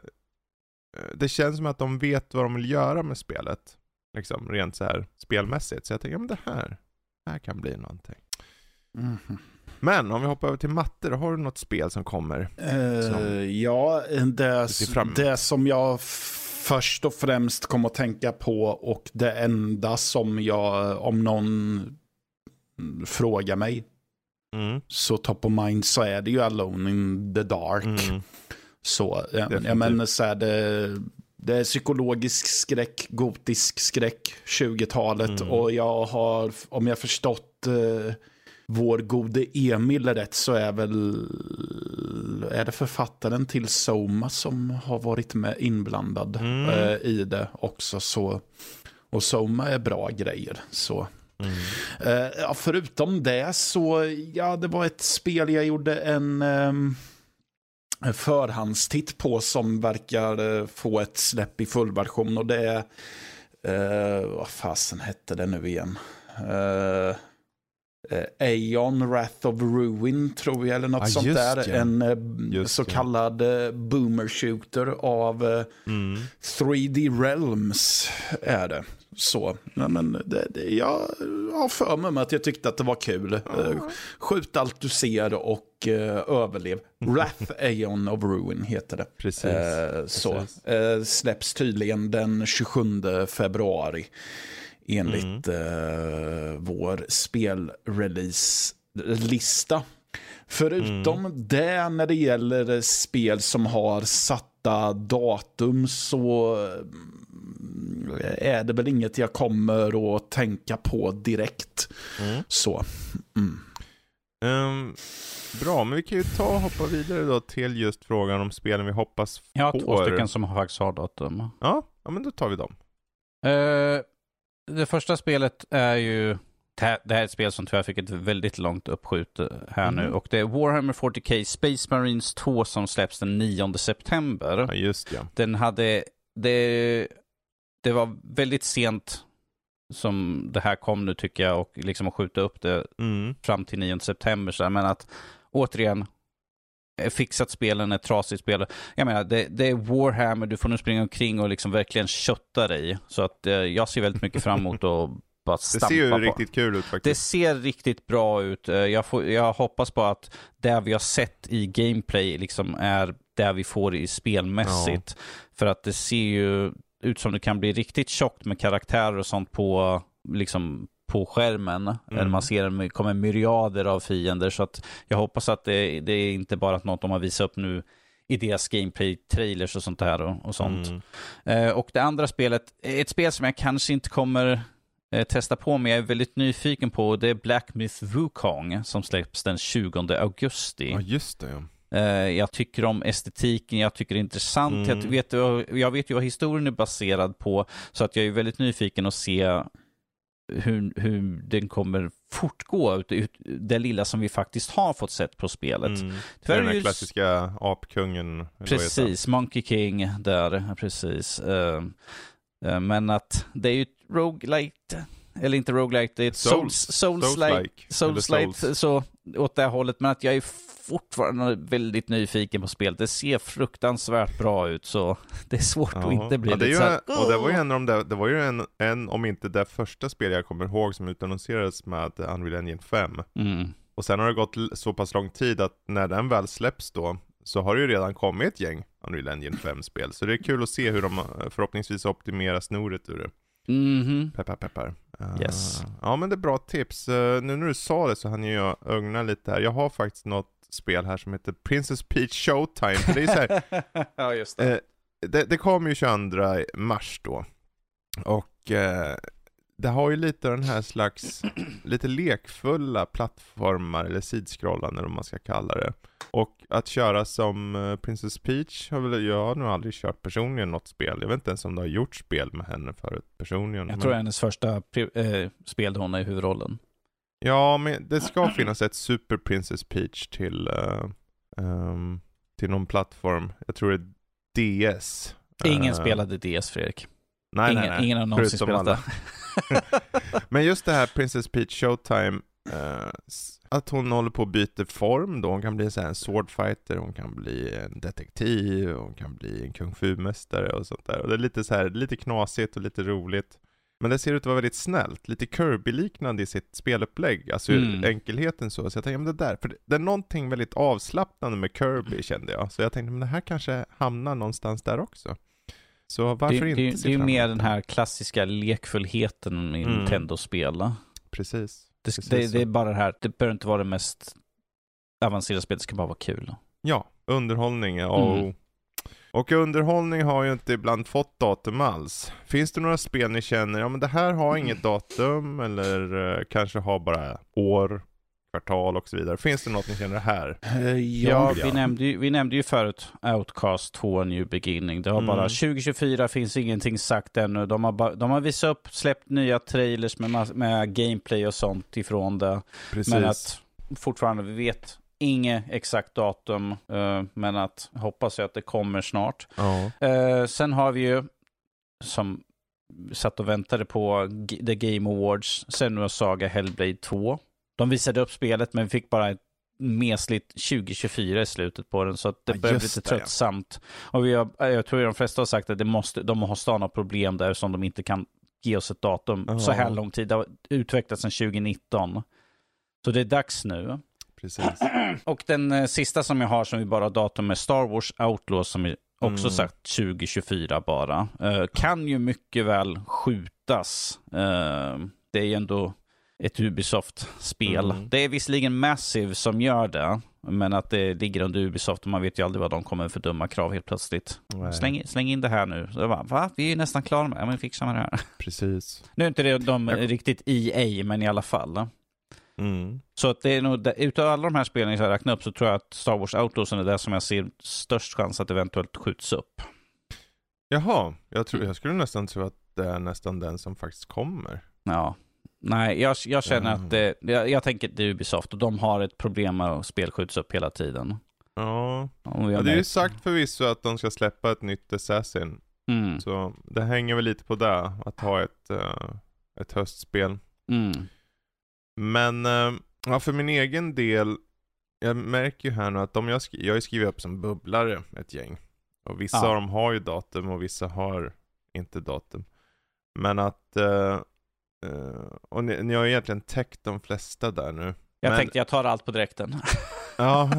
det känns som att de vet vad de vill göra med spelet. Liksom rent så här spelmässigt. Så jag tänker, men det här, det här kan bli någonting. Mm. Men om vi hoppar över till matte, då har du något spel som kommer? Uh, som ja, det, det som jag först och främst kommer att tänka på och det enda som jag, om någon frågar mig, mm. så top of mind så är det ju Alone in the Dark. Mm. Så, jag menar så är det, det är psykologisk skräck, gotisk skräck, 20-talet mm. och jag har, om jag förstått eh, vår gode Emil rätt så är väl är det författaren till Soma som har varit med inblandad mm. eh, i det också. Så, och Soma är bra grejer. Så. Mm. Eh, ja, förutom det så, ja det var ett spel jag gjorde en eh, förhandstitt på som verkar eh, få ett släpp i fullversion och det är, eh, vad fasen hette det nu igen? Uh, Aeon Wrath of Ruin tror jag, eller något ah, sånt där. Ja. En eh, så kallad eh, boomer shooter av eh, mm. 3D Realms är det. så. Ja, men det, det, jag har för mig att jag tyckte att det var kul. Uh, skjut allt du ser och uh, överlev. Wrath Aeon of Ruin heter det. Precis. Uh, så. Uh, släpps tydligen den 27 februari. Enligt mm. vår spelrelease-lista. Förutom mm. det när det gäller spel som har satta datum så mm, är det väl inget jag kommer att tänka på direkt. Mm. Så. Mm. Um, bra, men vi kan ju ta och hoppa vidare då till just frågan om spelen vi hoppas får. Jag har två stycken som faktiskt har datum. Ja, ja men då tar vi dem. Uh, det första spelet är ju det här, är ett spel som tyvärr fick ett väldigt långt uppskjut här mm. nu. Och det är Warhammer 40K Space Marines 2 som släpps den 9 september. Ja, just ja. Den hade, det, det var väldigt sent som det här kom nu tycker jag och liksom att skjuta upp det mm. fram till 9 september. Så men att återigen, fixat spelen, ett trasigt spel. Jag menar, det, det, är Warhammer, du får nu springa omkring och liksom verkligen kötta dig. Så att eh, jag ser väldigt mycket fram emot att bara stampa Det ser ju på. riktigt kul ut faktiskt. Det ser riktigt bra ut. Eh, jag, får, jag hoppas på att det vi har sett i gameplay liksom är det vi får i spelmässigt. Ja. För att det ser ju ut som det kan bli riktigt tjockt med karaktärer och sånt på, liksom, på skärmen. Mm. man ser det kommer myriader av fiender. Så att jag hoppas att det, det är inte bara något de har visat upp nu i deras gameplay-trailers och sånt här och, och sånt. Mm. Eh, och det andra spelet, ett spel som jag kanske inte kommer eh, testa på, men jag är väldigt nyfiken på, det är Black Myth Wukong som släpps den 20 augusti. Ja, just det. Eh, jag tycker om estetiken, jag tycker det är intressant. Mm. Jag, vet, jag vet ju vad historien är baserad på, så att jag är väldigt nyfiken att se hur, hur den kommer fortgå, ut, ut, det lilla som vi faktiskt har fått sett på spelet. Mm. Tyvärr den just... klassiska apkungen. Precis, Monkey King där, precis. Uh, uh, men att det är ju ett roguelite eller inte roguelite, det är ett souls, souls, souls-like, souls souls så åt det hållet, men att jag är fortfarande väldigt nyfiken på spelet. Det ser fruktansvärt bra ut, så det är svårt ja. att inte bli ja, lite så här, Och det var ju en av de det var ju en, en, om inte det första spel jag kommer ihåg som utannonserades med Unreal Engine 5. Mm. Och sen har det gått så pass lång tid att när den väl släpps då, så har det ju redan kommit ett gäng Unreal Engine 5-spel. Så det är kul att se hur de förhoppningsvis optimerar snoret ur det. Mm -hmm. Peppar peppar. Yes. Uh, ja men det är bra tips. Uh, nu när du sa det så hann jag ögna lite här. Jag har faktiskt något spel här som heter Princess Peach Showtime. För det är så här, ja just det. Uh, det, det kommer ju 22 mars då. Och det har ju lite den här slags, lite lekfulla plattformar, eller sidskrollande eller vad man ska kalla det. Och att köra som eh, Princess Peach har väl, jag har nog aldrig kört personligen något spel. Jag vet inte ens om det har gjort spel med henne förut personligen. Jag men... tror det är hennes första äh, spel där hon är i huvudrollen. Ja, men det ska finnas ett Super Princess Peach till, uh, um, till någon plattform. Jag tror det är DS. Ingen uh, spelade DS, Fredrik. Nej, ingen, nej, nej. ingen har någonsin spelat det. Men just det här Princess Peach Showtime, uh, att hon håller på att byta form då. Hon kan bli så här en swordfighter, hon kan bli en detektiv, hon kan bli en kung fu-mästare och sånt där. Och det är lite så här, lite knasigt och lite roligt. Men det ser ut att vara väldigt snällt, lite Kirby-liknande i sitt spelupplägg, alltså mm. enkelheten så. Så jag tänkte, men det där, för det är någonting väldigt avslappnande med Kirby kände jag. Så jag tänkte, men det här kanske hamnar någonstans där också. Så varför det, inte Det, det är ju mer den här klassiska lekfullheten i mm. Nintendo-spel. Precis. Det, Precis det, det, är bara det här, det behöver inte vara det mest avancerade spelet, det ska bara vara kul. Ja, underhållning och, mm. Och underhållning har ju inte ibland fått datum alls. Finns det några spel ni känner, ja men det här har inget datum eller uh, kanske har bara år, kvartal och så vidare. Finns det något ni känner här? Uh, ja, vi nämnde, ju, vi nämnde ju förut Outcast 2 New Beginning. Det har mm. bara 2024 finns ingenting sagt ännu. De har, ba, de har visat upp, släppt nya trailers med, med gameplay och sånt ifrån det. Precis. Men att fortfarande, vi vet inget exakt datum, uh, men att hoppas jag att det kommer snart. Oh. Sen har vi ju, som satt och väntade på The Game Awards, Senua Saga Hellblade 2. De visade upp spelet men fick bara ett mesligt 2024 i slutet på den, så att det ja, blev lite tröttsamt. Ja. Och vi har, jag tror att de flesta har sagt att det måste, de måste ha något problem där som de inte kan ge oss ett datum Ja. så här lång tid. Det har utvecklats sedan 2019. Så det är dags nu. Precis. Och den eh, sista som jag har som vi bara har datum är Star Wars Outlaws som är också Mm. sagt 2024 bara. Eh, kan ju mycket väl skjutas. Eh, det är ju ändå ett Ubisoft-spel. Mm. Det är visserligen Massive som gör det, men att det ligger under Ubisoft och man vet ju aldrig vad de kommer för dumma krav helt plötsligt. Släng, släng in det här nu. Så bara, Va? Vi är ju nästan klara med det. Ja, men fixa med det här. Precis. Nu är inte det de Jag- riktigt EA, men i alla fall. Mm. Så att det är nog, utav alla de här spelen jag räknar upp så tror jag att Star Wars Outlaws är det som jag ser störst chans att eventuellt skjuts upp. Jaha, jag, tror, jag skulle nästan tro att det är nästan den som faktiskt kommer. Ja. Nej, jag, jag känner Mm. att det, jag, jag tänker att det är Ubisoft och de har ett problem med att spel skjuts upp hela tiden. Ja, ja det är ju sagt förvisso att de ska släppa ett nytt Assassin. Mm. Så det hänger väl lite på det, att ha ett, eh, ett höstspel. Mm. Men eh, ja, för min egen del, jag märker ju här nu att de jag, sk- jag skrivit upp som bubblare ett gäng. Och vissa Ja. av dem har ju datum och vissa har inte datum. Men att, eh, eh, och ni, ni har ju egentligen täckt de flesta där nu. Jag Men- tänkte jag tar allt på direkten. Ja,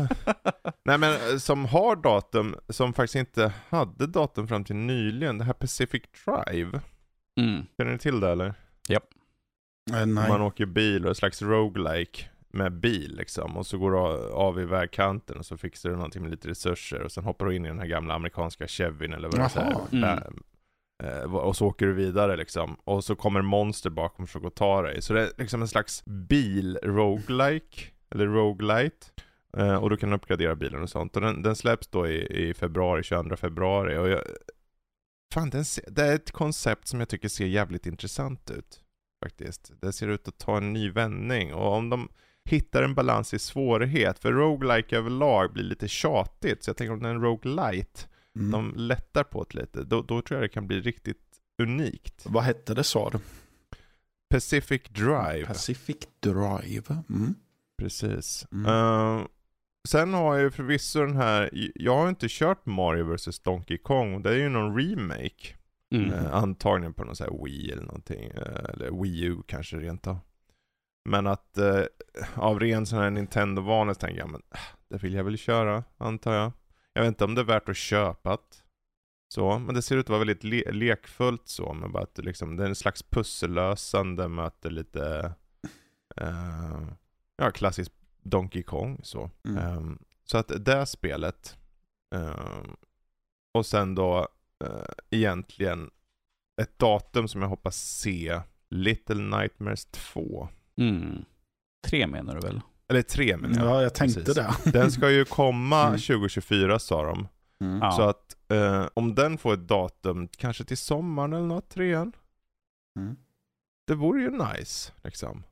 nej men som har datum, som faktiskt inte hade datum fram till nyligen, det här Pacific Drive. Mm. Känner ni till det eller? Eh, nej. Man åker bil och ett slags roguelike med bil liksom. Och så går du av i vägkanten och så fixar du någonting med lite resurser. Och sen hoppar du in i den här gamla amerikanska Chevyn eller vad det är. Mm. Eh, Och så åker du vidare liksom. Och så kommer monster bakom och försöker ta dig. Så det är liksom en slags bil-roguelike. Eller roguelite. Eh, Och du kan uppgradera bilen och sånt. Och den, den släpps då i, i februari, 22 februari. Och jag, fan, den ser, det är ett koncept som jag tycker ser jävligt intressant ut. Faktiskt. Det ser ut att ta en ny vändning. Och om de hittar en balans i svårighet. För roguelike överlag blir lite tjatigt. Så jag tänker om det är en roguelite Mm. de lättar på det lite, då, då tror jag det kan bli riktigt unikt. Vad hette det sa du? Pacific Drive. Pacific Drive. Mm. Precis. Mm. Eh, sen har jag ju förvisso den här, jag har inte kört Mario vs Donkey Kong, det är ju någon remake. Mm. Eh, antagligen på någon sån här Wii eller någonting, eh, eller Wii U kanske rent av. Men att eh, av ren sån här Nintendo-vana så tänker jag, men äh, det vill jag väl köra, antar jag. Jag vet inte om det är värt att köpa det. Så, men det ser ut att vara väldigt le- lekfullt så, med bara att liksom, det är en slags pussellösande möter lite, eh, ja klassiskt Donkey Kong så. Mm. Ehm, så att det spelet, ehm, och sen då eh, egentligen ett datum som jag hoppas se, Little Nightmares 2. Mm. Tre menar du väl? Eller 3 menar jag. Ja, jag tänkte Precis. det. Den ska ju komma Mm. 2024 sa de. Mm. Ja. Så att eh, om den får ett datum, kanske till sommaren eller något, trean. Mm. Det vore ju nice, liksom.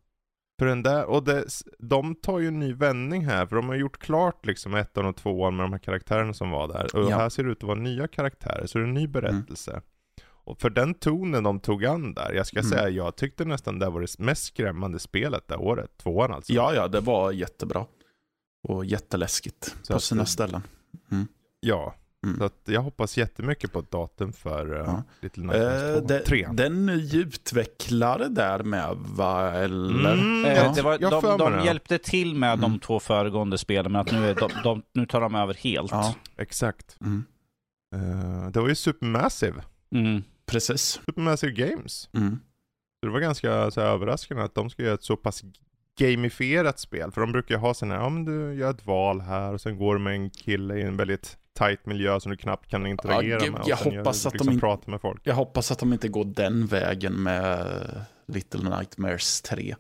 För den där, och det, de tar ju en ny vändning här, för de har gjort klart liksom ettan och tvåan med de här karaktärerna som var där. Och Ja. här ser det ut att vara nya karaktärer, så det är en ny berättelse. Och för den tonen de tog an där, jag ska Mm. säga, jag tyckte nästan det var det mest skrämmande spelet det året, tvåan alltså. Ja, ja, det var jättebra. Och jätteläskigt Så på sina det- ställen. Ja, Mm. så att jag hoppas jättemycket på ett datum för uh, Ja. Little Nightmares Eh, 2. det, Tre. det är en ny utvecklare där med, va? Eller? Mm, Eh, jag- det var, de de det. hjälpte till med de Mm. två föregående spelen, men att nu, är de, de, nu tar de över helt. Ja. Exakt. Mm. Eh, det var ju Supermassive. Mm. Precis. Supermassive Games. Mm. Så det var ganska så här, överraskande att de ska göra ett så pass gamifierat spel. För de brukar ju ha här, ja men du gör ett val här och sen går du med en kille i en väldigt tight miljö som du knappt kan interagera gud, med. Jag hoppas gör, att de liksom med folk. Jag hoppas att de inte går den vägen med Little Nightmares 3.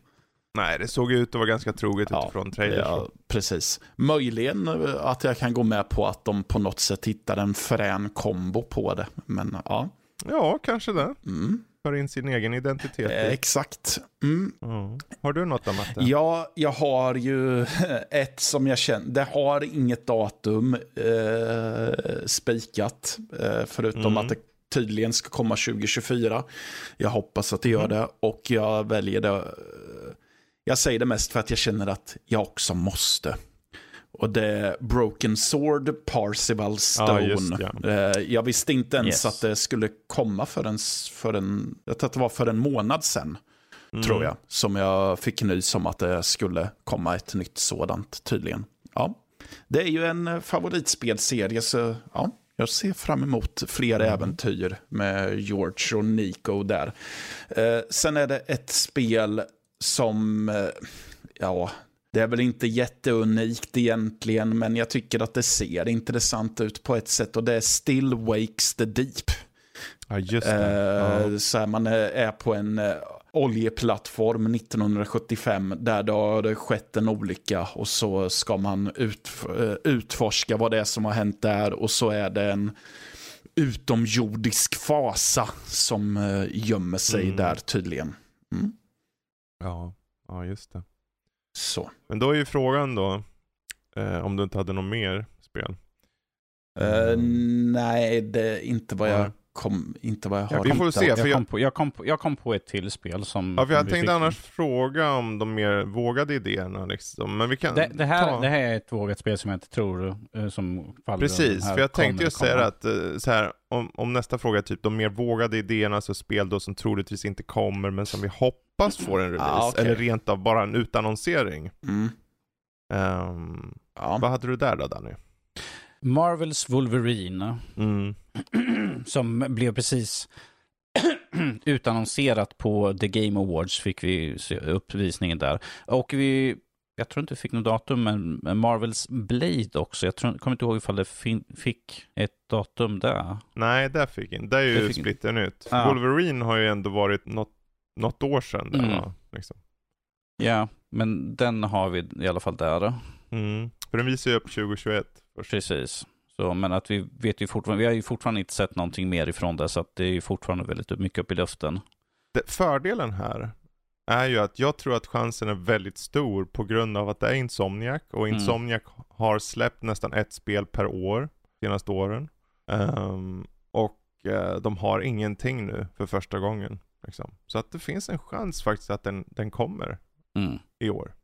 Nej, det såg ut att vara ganska troget Ja, utifrån trailers. Ja, precis. Möjligen eh, att jag kan gå med på att de på något sätt hittar en frän kombo på det. Men ja, Ja, kanske det. mm. För in sin egen identitet. Eh, exakt. Mm. Ja. Har du något annat? Ja, jag har ju ett som jag känner, det har inget datum eh, spikat, eh, förutom Mm. att det tydligen ska komma 2024. Jag hoppas att det gör Mm. det och jag väljer det. eh, Jag säger det mest för att jag känner att jag också måste. Och det är Broken Sword, Parcival Stone. Ja, just det. Eh, Jag visste inte ens Yes. att det skulle komma för en, för en, jag tror att det var för en månad sedan, Mm. tror jag, som jag fick nys om att det skulle komma ett nytt sådant tydligen. Ja, det är ju en eh, favoritspelserie, så ja, jag ser fram emot fler Mm. äventyr med George och Nico där. Eh, sen är det ett spel som, eh, ja, det är väl inte jätteunikt egentligen, men jag tycker att det ser intressant ut på ett sätt och det är Still Wakes the Deep. Ja, just det. Eh, Ja. så här, man är, på en eh, oljeplattform 1975 där det har skett en olycka och så ska man ut, eh, utforska vad det är som har hänt där och så är det en utomjordisk fasa som gömmer sig Mm. där tydligen. Mm. Ja. ja, just det. Så. Men då är ju frågan då, eh, om du inte hade något mer spel? Eh, nej, det är inte vad jag, kom, inte vad jag Ja, har. vi får se, för Jag jag- kom, på, jag, kom på, jag kom på ett till spel som... Ja, för jag vi tänkte fick- annars fråga om de mer vågade idéerna liksom. Men vi kan Det, det, här, ta... det här är ett vågat spel som jag inte tror eh, som faller Precis, för jag tänkte ju säga att eh, så här, om, om nästa fråga är typ de mer vågade idéerna, alltså spel då som troligtvis inte kommer men som vi hoppas får en release, Ah, okej. eller rent av bara en utannonsering. Mm. Ehm, Ja. vad hade du där då Danny? Marvels Wolverine, Mm. som blev precis utannonserat på The Game Awards, fick vi se uppvisningen där. Och vi, jag tror inte vi fick något datum, men Marvels Blade också. Jag tror, kommer inte ihåg ifall det fin, fick ett datum där. Nej, där fick in. Det är Det ju splitter nytt. Ja. Wolverine har ju ändå varit något, något år sedan där Mm. va? Liksom. Ja, men den har vi i alla fall där. Mm. För den visar ju upp 2021 först. Precis. Så, men att vi vet ju fortfarande, vi har ju fortfarande inte sett någonting mer ifrån det, så att det är ju fortfarande väldigt mycket upp i luften. Det, fördelen här är ju att jag tror att chansen är väldigt stor på grund av att det är Insomniac och Mm. Insomniac har släppt nästan ett spel per år de senaste åren. Ehm, och eh, de har ingenting nu för första gången. Liksom. Så att det finns en chans faktiskt att den, den kommer Mm. i år.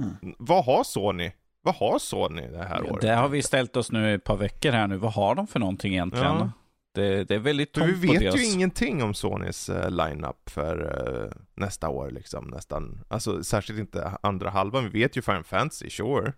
Mm. Vad har Sony? Vad har Sony det här året? Det har vi ställt oss nu ett par veckor här nu. Vad har de för någonting egentligen? Ja. Det, det är väldigt tomt vi på vet deras... ju ingenting om Sonys uh, line-up för eh, nästa år liksom nästan. Alltså särskilt inte andra halvan. Vi vet ju Final Fantasy, sure.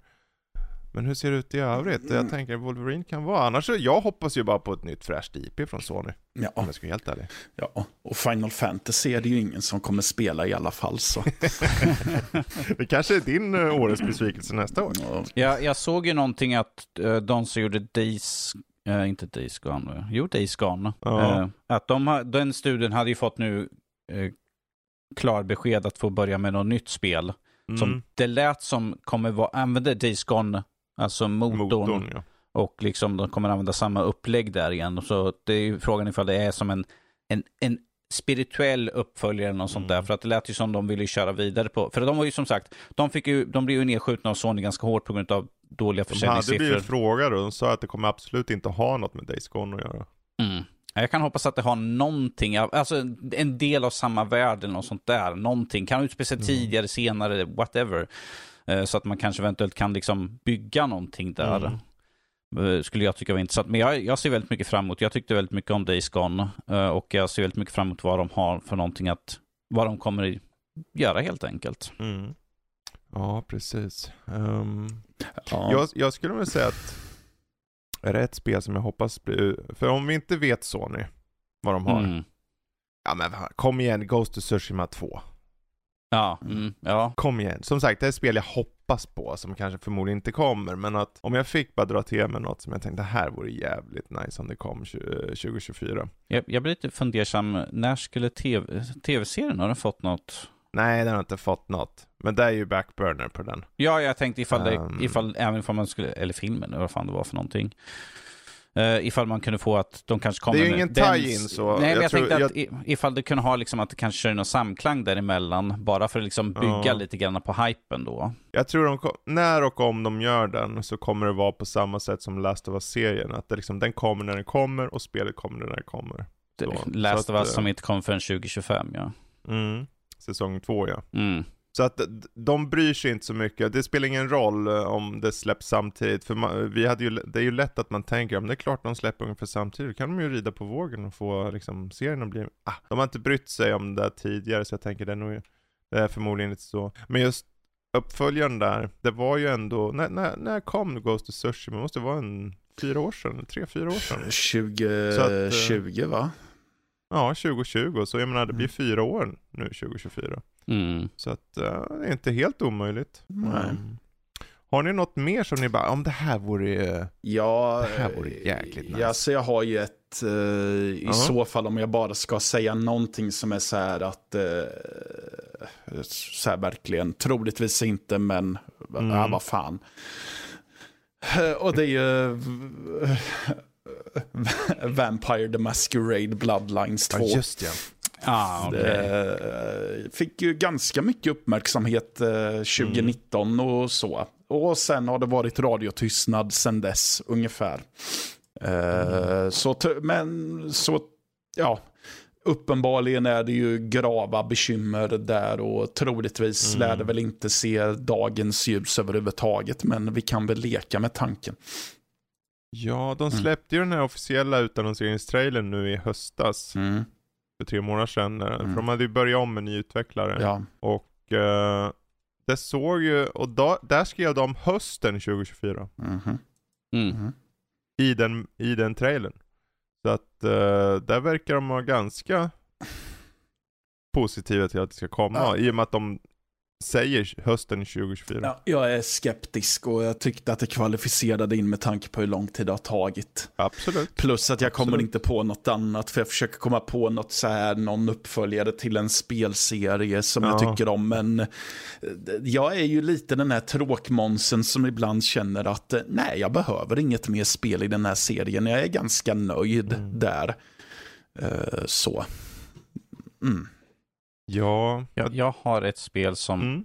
Men hur ser det ut i övrigt? Mm. Jag tänker Wolverine kan vara. Annars, jag hoppas ju bara på ett nytt fräscht IP från Sony. Om Ja, jag ska vara helt ärlig. ja, och Final Fantasy är det ju ingen som kommer spela i alla fall. Så. det kanske är din uh, årets besvikelse nästa år. Ja, Jag, såg ju någonting att uh, de som gjorde Days, eh, inte Days Gone, eh, jo Days Gone, Ja. eh, att de har, den studien hade ju fått nu uh, klar besked att få börja med något nytt spel. Mm. Som det lät som kommer vara, använda Days Gone, alltså motorn, Motorn, ja. och liksom de kommer använda samma upplägg där igen. Så det är ju frågan ifall det är som en, en, en spirituell uppföljare eller något sånt Mm. där. För att det lät ju som de ville köra vidare på. För de var ju som sagt, de, fick ju, de blev ju nedskjutna av Sony ganska hårt på grund av dåliga De hade försäljningssiffror. blivit frågade och de sa att det kommer absolut inte ha något med Days Gone att göra. Mm. Jag kan hoppas att det har någonting, alltså en del av samma värld eller något sånt där. Någonting, kan utspela sig Mm. tidigare, senare, whatever. Eh, Så att man kanske eventuellt kan liksom bygga någonting där. Eh, Skulle jag tycka var intressant. Men jag, jag ser väldigt mycket fram emot, jag tyckte väldigt mycket om Days Gone. eh, Och jag ser väldigt mycket fram emot vad de har för någonting att, vad de kommer göra helt enkelt. Mm. Ja, precis. Ehm, ja. Jag, jag skulle väl säga att är det ett spel som jag hoppas blir... För om vi inte vet Sony, vad de har. Mm. Ja men kom igen, Ghost of Tsushima 2. Ja, mm, ja. Kom igen. Som sagt, det är ett spel jag hoppas på, som kanske förmodligen inte kommer. Men att om jag fick bara dra till med något som jag tänkte, det här vore jävligt nice om det kom 20, 2024. Jag, jag blir lite fundersam, när skulle TV, tv-serien, har den fått något? Nej, den har inte fått något. Men det är ju backburner på den. Ja, jag tänkte ifall, det, Um. ifall även ifall man skulle, eller filmen, eller vad fan det var för någonting. Uh, ifall man kunde få att de kanske kommer Det är ju ingen tie-in, så Nej, men jag jag, tror- tänkte att ifall det kunde ha liksom att det kanske kör någon samklang däremellan, bara för att liksom bygga Ja. lite grann på hypen då. Jag tror de, när och om de gör den så kommer det vara på samma sätt som Last of Us-serien. Att det liksom, den kommer när den kommer och spelet kommer när det kommer. Så- Last så of Us eh, som inte kom förrän 2025, ja. Mm. Säsong två ja. Mm. Så att de bryr sig inte så mycket. Det spelar ingen roll eh, om det släpps samtidigt. För man, vi hade ju, det är ju lätt att man tänker, om det är klart de släpper ungefär samtidigt, då kan de ju rida på vågen och få liksom, serien att bli... Ah, de har inte brytt sig om det tidigare, så jag tänker det är nog det är förmodligen inte så. Men just uppföljaren där, det var ju ändå, när, när, när kom Ghost of Tsushima? Det måste vara en fyra år sedan, tre, fyra år sedan. 2020 eh, va? Ja, 2020. Så jag menar det blir mm. fyra år nu 2024. Mm. Så att uh, det är inte helt omöjligt. Mm. Har ni något mer som ni bara, om det här vore, ja, det här vore jäkligt nice? Ja, så jag har ju ett, uh, i uh -huh. så fall om jag bara ska säga någonting som är så här att, uh, så här verkligen, troligtvis inte men, mm. ja vad fan. Och det är ju Vampire the Masquerade Bloodlines 2. Ja, just ja. Ah, det eh, fick ju ganska mycket uppmärksamhet 2019 mm. och så. Och sen har det varit radiotystnad sen dess ungefär. Mm. Så, men så, ja, uppenbarligen är det ju grava bekymmer där och troligtvis mm. lär det väl inte se dagens ljus överhuvudtaget. Men vi kan väl leka med tanken. Ja, de mm. släppte mm. ju den här officiella utannonseringstrailern nu i höstas. Mm. För tre månader sedan. Mm. För de hade ju börjat om med ny utvecklare. Ja. Och uh, det såg ju, och då, där skrev de hösten 2024. Mm-hmm. Mm. I, den, I den trailern. Så att uh, där verkar de vara ganska positiva till att det ska komma. Ja. I och med att de säger hösten 2024. Ja, jag är skeptisk och jag tyckte att det kvalificerade in med tanke på hur lång tid det har tagit. Absolut. Plus att jag Absolut. kommer inte på något annat, för jag försöker komma på något så här, någon uppföljare till en spelserie som ja. jag tycker om. Men eh, jag är ju lite den här tråkmånsen som ibland känner att eh, nej, jag behöver inget mer spel i den här serien. Jag är ganska nöjd mm. där. Uh, så. Mm. Ja. Jag, jag har ett spel som mm.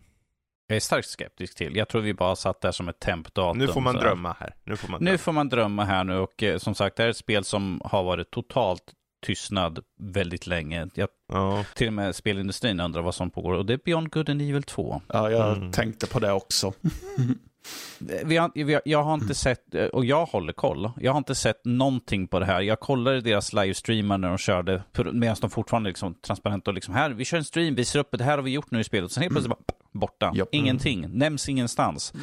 jag är starkt skeptisk till. Jag tror vi bara satt där som ett tempdatum. Nu får man drömma här. Nu får man drömma. nu får man drömma här nu och eh, som sagt det är ett spel som har varit totalt tystnad väldigt länge. Jag, ja. Till och med spelindustrin undrar vad som pågår och det är Beyond Good and Evil 2. Ja, jag mm. tänkte på det också. Vi har, vi har, jag har inte sett, och jag håller koll, jag har inte sett någonting på det här. Jag kollade deras livestreamar när de körde, medan de fortfarande liksom transparent och liksom här, vi kör en stream, visar upp det här har vi gjort nu i spelet. Sen helt plötsligt mm. bara borta. Yep. Ingenting, nämns ingenstans.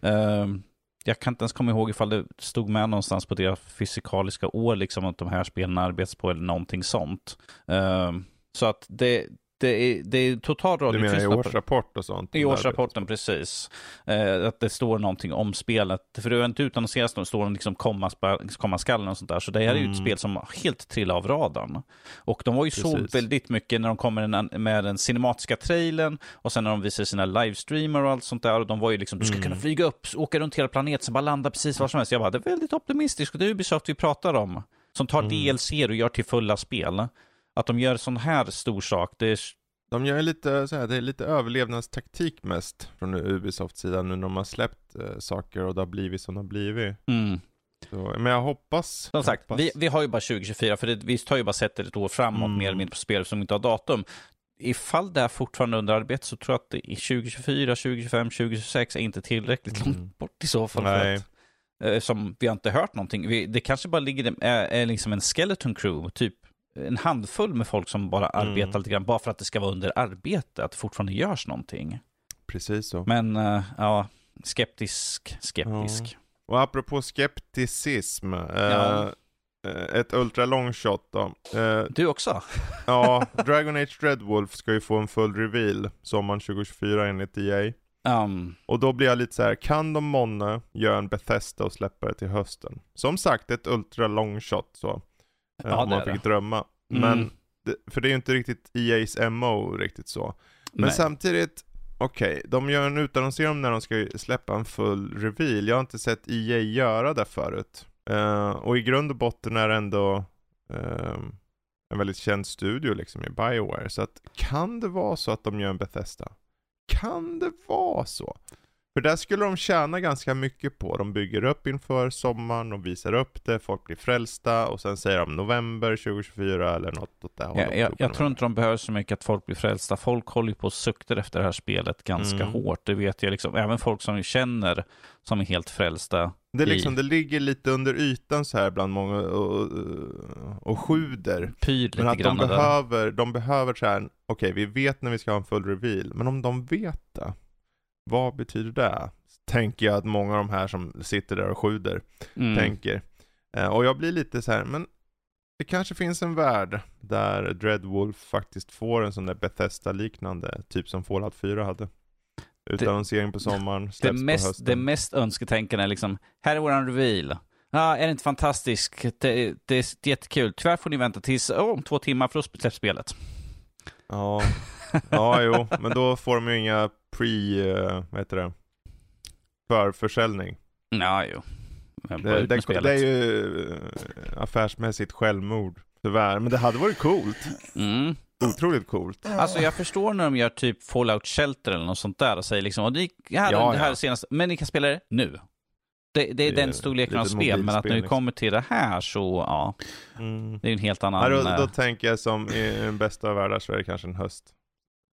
Mm. Uh, jag kan inte ens komma ihåg ifall det stod med någonstans på deras fysikaliska år, liksom att de här spelen arbetas på eller någonting sånt. Uh, så att det, det är, det är total radio. Du menar i årsrapport och sånt? I årsrapporten, precis. Eh, att det står någonting om spelet. För det är inte utannonserat, det står liksom komma, komma skallen och sånt där. Så det här är ju mm. ett spel som helt trillar av radarn. Och de var ju precis. så väldigt mycket när de kommer med den cinematiska trailern och sen när de visar sina livestreamer och allt sånt där. Och de var ju liksom, du ska mm. kunna flyga upp, åka runt hela planeten, sen bara landa precis var som helst. Jag bara, det är väldigt optimistiskt. Det är Ubisoft vi pratar om. Som tar mm. DLC och gör till fulla spel. Att de gör sån här stor sak, det är... De gör lite så här, det är lite överlevnadstaktik mest från Ubisofts sida nu när de har släppt eh, saker och det har blivit som det har blivit. Mm. Så, men jag hoppas. Som sagt, hoppas. Vi, vi har ju bara 2024, för det, vi har ju bara sett det ett år framåt mm. mer eller mindre på spel som inte har datum. Ifall det är fortfarande under arbete så tror jag att det i 2024, 2025, 2026 är inte tillräckligt mm. långt bort i så fall. Nej. Att, eh, som vi har inte hört någonting. Vi, det kanske bara ligger, är, är liksom en skeleton crew, typ en handfull med folk som bara mm. arbetar lite grann, bara för att det ska vara under arbete, att det fortfarande görs någonting. Precis så. Men, uh, ja, skeptisk, skeptisk. Ja. Och apropå skepticism, ja. uh, ett ultra long shot då. Uh, du också? ja, Dragon Age Dreadwolf ska ju få en full reveal sommaren 2024 enligt EA. Um. Och då blir jag lite så här, kan de månne göra en Bethesda och släppa det till hösten? Som sagt, ett ultra long shot så. Ja, om man fick det. drömma. Mm. Men, det, för det är ju inte riktigt EA's MO riktigt så. Men Nej. samtidigt, okej, okay, de gör en utannonsering när de ska släppa en full reveal. Jag har inte sett EA göra det förut. Uh, och i grund och botten är det ändå uh, en väldigt känd studio liksom i Bioware. Så att kan det vara så att de gör en Bethesda? Kan det vara så? För där skulle de tjäna ganska mycket på. De bygger upp inför sommaren, de visar upp det, folk blir frälsta och sen säger de november 2024 eller något åt det hållet. Ja, jag, jag tror inte de behöver så mycket att folk blir frälsta. Folk håller ju på och suktar efter det här spelet ganska mm. hårt. Det vet jag liksom. Även folk som vi känner som är helt frälsta. Det, liksom, i... det ligger lite under ytan så här bland många och, och sjuder. Pyr lite men att de behöver, de behöver så här, okej okay, vi vet när vi ska ha en full reveal, men om de vet det, vad betyder det? Tänker jag att många av de här som sitter där och sjuder mm. tänker. Eh, och jag blir lite så här, men det kanske finns en värld där Dreadwolf faktiskt får en sån där Bethesda-liknande, typ som Fallout 4 hade. Utannonsering på sommaren, släpps det mest, på hösten. Det mest önsketänkande är liksom, här är våran reveal. Ja, är det inte fantastiskt? Det, det, är jättekul. Tyvärr får ni vänta tills oh, om två timmar för då släpps spelet. Ja, ja jo, men då får de ju inga pre, uh, vad heter det, förförsäljning. Ja, jo. Det, det, det, är ju uh, affärsmässigt självmord, tyvärr. Men det hade varit coolt. Mm. Otroligt coolt. Alltså jag förstår när de gör typ Fallout Shelter eller något sånt där och säger liksom, och det här, ja, det här ja. senaste, men ni kan spela det nu. Det, det, är den storleken av spel, men att när vi kommer till det här så, ja. Mm. Det är en helt annan... Ja, då, då tänker jag som i den bästa av världar så är det kanske en höst.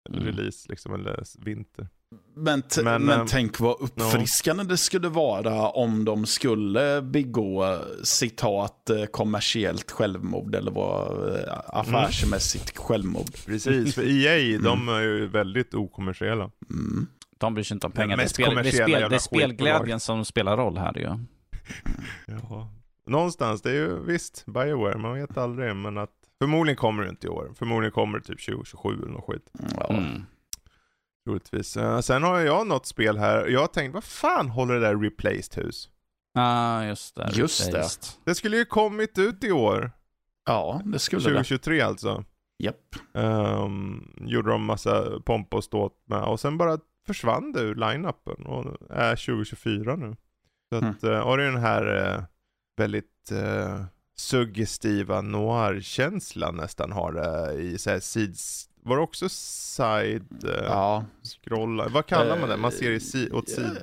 Mm. Release liksom, eller vinter. Men, men, men äh, tänk vad uppfriskande no. det skulle vara om de skulle begå citat eh, kommersiellt självmord eller vad eh, affärsmässigt mm. självmord. Precis, för EA mm. de är ju väldigt okommersiella. Mm. De bryr sig inte om pengar. Det är, spel, det är, spel, det är spelglädjen som spelar roll här ju. Ja. Någonstans, det är ju visst Bioware, man vet aldrig, men att förmodligen kommer det inte i år. Förmodligen kommer det typ 2027 eller något skit. Ja. Mm. Troligtvis. Uh, sen har jag något spel här, jag har tänkt, vad fan håller det där Replaced hus? Ja, ah, just det. Just det. Det skulle ju kommit ut i år. Ja, det skulle 2023 det. alltså. Japp. Um, gjorde de massa pomp och ståt med, och sen bara försvann det ur line-upen och är 2024 nu. Så att, mm. och det är den här uh, väldigt uh, suggestiva noir-känslan nästan har det i så här sids var det också side uh, ja. scrolla? Vad kallar man det? Man ser i si åt sidan?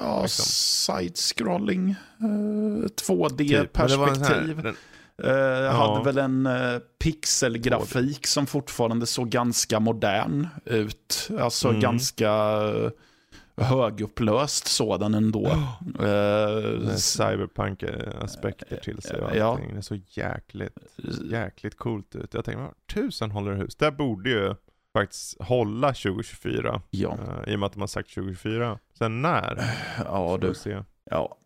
Ja, liksom. side scrolling. Uh, 2D-perspektiv. Typ, Uh, ja. hade väl en uh, pixelgrafik som fortfarande såg ganska modern ut. Alltså mm. ganska uh, högupplöst sådan ändå. Uh, Cyberpunk-aspekter till sig och allting. Ja. Det såg jäkligt, jäkligt coolt ut. Jag tänkte, tusen håller hus. Det borde ju faktiskt hålla 2024. Ja. Uh, I och med att de har sagt 2024. Sen när? Ja, du. Se. Ja.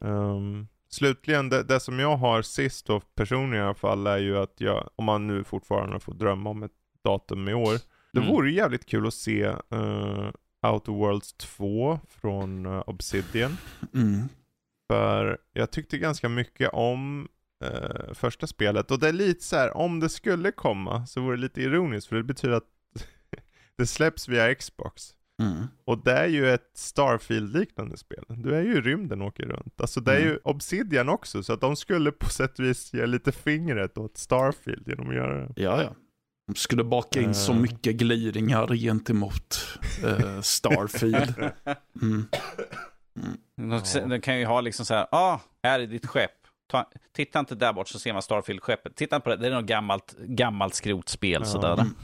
Um, Slutligen, det, det, som jag har sist då personligen i alla fall är ju att jag, om man nu fortfarande får drömma om ett datum i år. Det mm. vore jävligt kul att se uh, Outer Worlds 2 från uh, Obsidian. Mm. För jag tyckte ganska mycket om uh, första spelet och det är lite så här, om det skulle komma så vore det lite ironiskt för det betyder att det släpps via Xbox. Mm. Och det är ju ett Starfield-liknande spel. Du är ju i rymden och åker runt. Alltså det är mm. ju Obsidian också, så att de skulle på sätt och vis ge lite fingret åt Starfield genom att göra det. Ja, ja. De skulle baka in uh. så eh. mycket gliringar gentemot uh, Starfield. Mm. Mm. De, de, kan ju ha liksom så här, ah, här är ditt skepp. Ta, titta inte där bort så ser man Starfield-skeppet. Titta på det, det är något gammalt, gammalt skrotspel uh. sådär. Mm.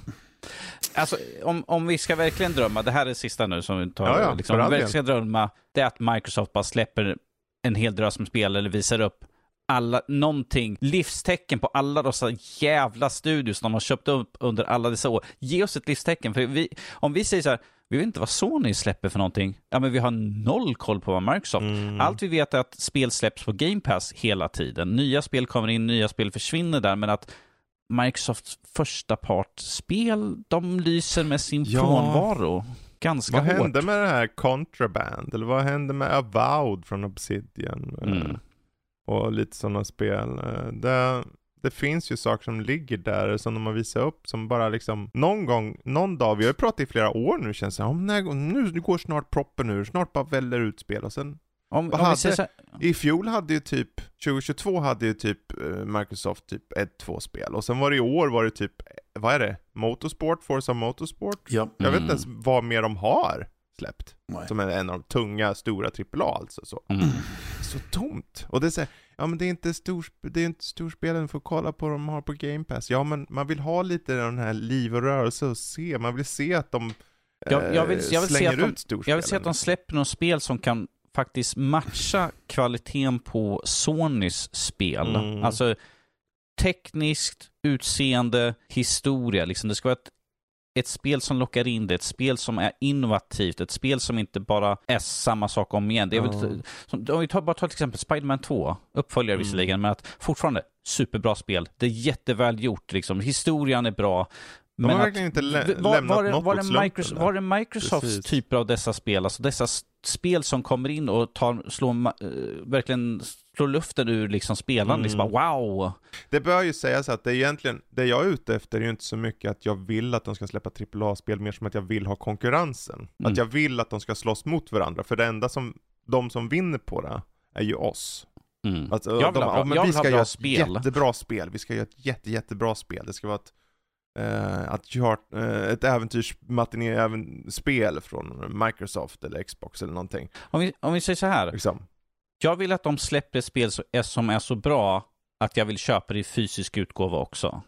Alltså, om, om vi ska verkligen drömma, det här är det sista nu som vi tar, ja, ja, liksom, om vi verkligen ska drömma, det är att Microsoft bara släpper en hel drös med spel eller visar upp alla, någonting, livstecken på alla dessa jävla studios de har köpt upp under alla dessa år. Ge oss ett livstecken, för vi, om vi säger så här, vi vet inte vad Sony släpper för någonting. Ja, men vi har noll koll på vad Microsoft. Mm. Allt vi vet är att spel släpps på Game Pass hela tiden. Nya spel kommer in, nya spel försvinner där, men att Microsofts första partspel, de lyser med sin ja. frånvaro. Ganska vad hårt. Vad hände med det här Contraband? Eller vad hände med Avowed från Obsidian? Mm. Och lite sådana spel. Det, det finns ju saker som ligger där som de har visat upp som bara liksom någon gång, någon dag, vi har ju pratat i flera år nu känns det som, nu går snart proppen ur, snart bara väller ut spel och sen om, om hade, så... I fjol hade ju typ, 2022 hade ju typ eh, Microsoft typ ett, två spel. Och sen var det i år var det typ, vad är det? Motorsport, Forza Motorsport? Ja. Jag vet inte ens mm. vad mer de har släppt. Nej. Som är en av de tunga, stora AAA alltså. Så, Mm. så tomt. Och det är så här, ja men det är inte, stor, det är inte storspelen, får kolla på vad de har på Game Pass. Ja men man vill ha lite av den här liv och rörelse och se, man vill se att de Jag- jag vill- eh, jag vill se slänger att de- ut storspelen. Jag vill se att de släpper något spel som kan faktiskt matcha kvaliteten på Sonys spel. Mm. Alltså tekniskt, utseende, historia. Liksom. Det ska vara ett, ett spel som lockar in det, ett spel som är innovativt, ett spel som inte bara är samma sak om igen. Det är väl, Ja. som, om vi tar, bara tar till exempel Spider-Man 2, uppföljare Mm. visserligen, men att fortfarande superbra spel. Det är jätteväl gjort, liksom. historien är bra. De har men att- verkligen inte lä- var, lämnat var, det, något var, åt det slumpen Microsoft, var det Microsofts Precis. typer av dessa spel, alltså dessa spel som kommer in och tar, slår, eh, verkligen slår luften ur liksom spelaren, Mm. liksom bara wow! Det bör ju sägas att det är egentligen, det jag är ute efter är ju inte så mycket att jag vill att de ska släppa AAA-spel, mer som att jag vill ha konkurrensen. Mm. Att jag vill att de ska slåss mot varandra, för det enda som, de som vinner på det är ju oss. Mm. Alltså, jag vill de, ha bra, ja, men jag vi ha ska bra göra ett spel. jättebra spel, vi ska göra ett jätte, jättebra spel. Det ska vara ett, eh, att göra, eh, ett äventyrsmatiné-spel från Microsoft eller Xbox eller någonting. Om, vi, om vi säger så här, Liksom. jag vill att de släpper ett spel som är, som är så bra att jag vill köpa det i fysisk utgåva också.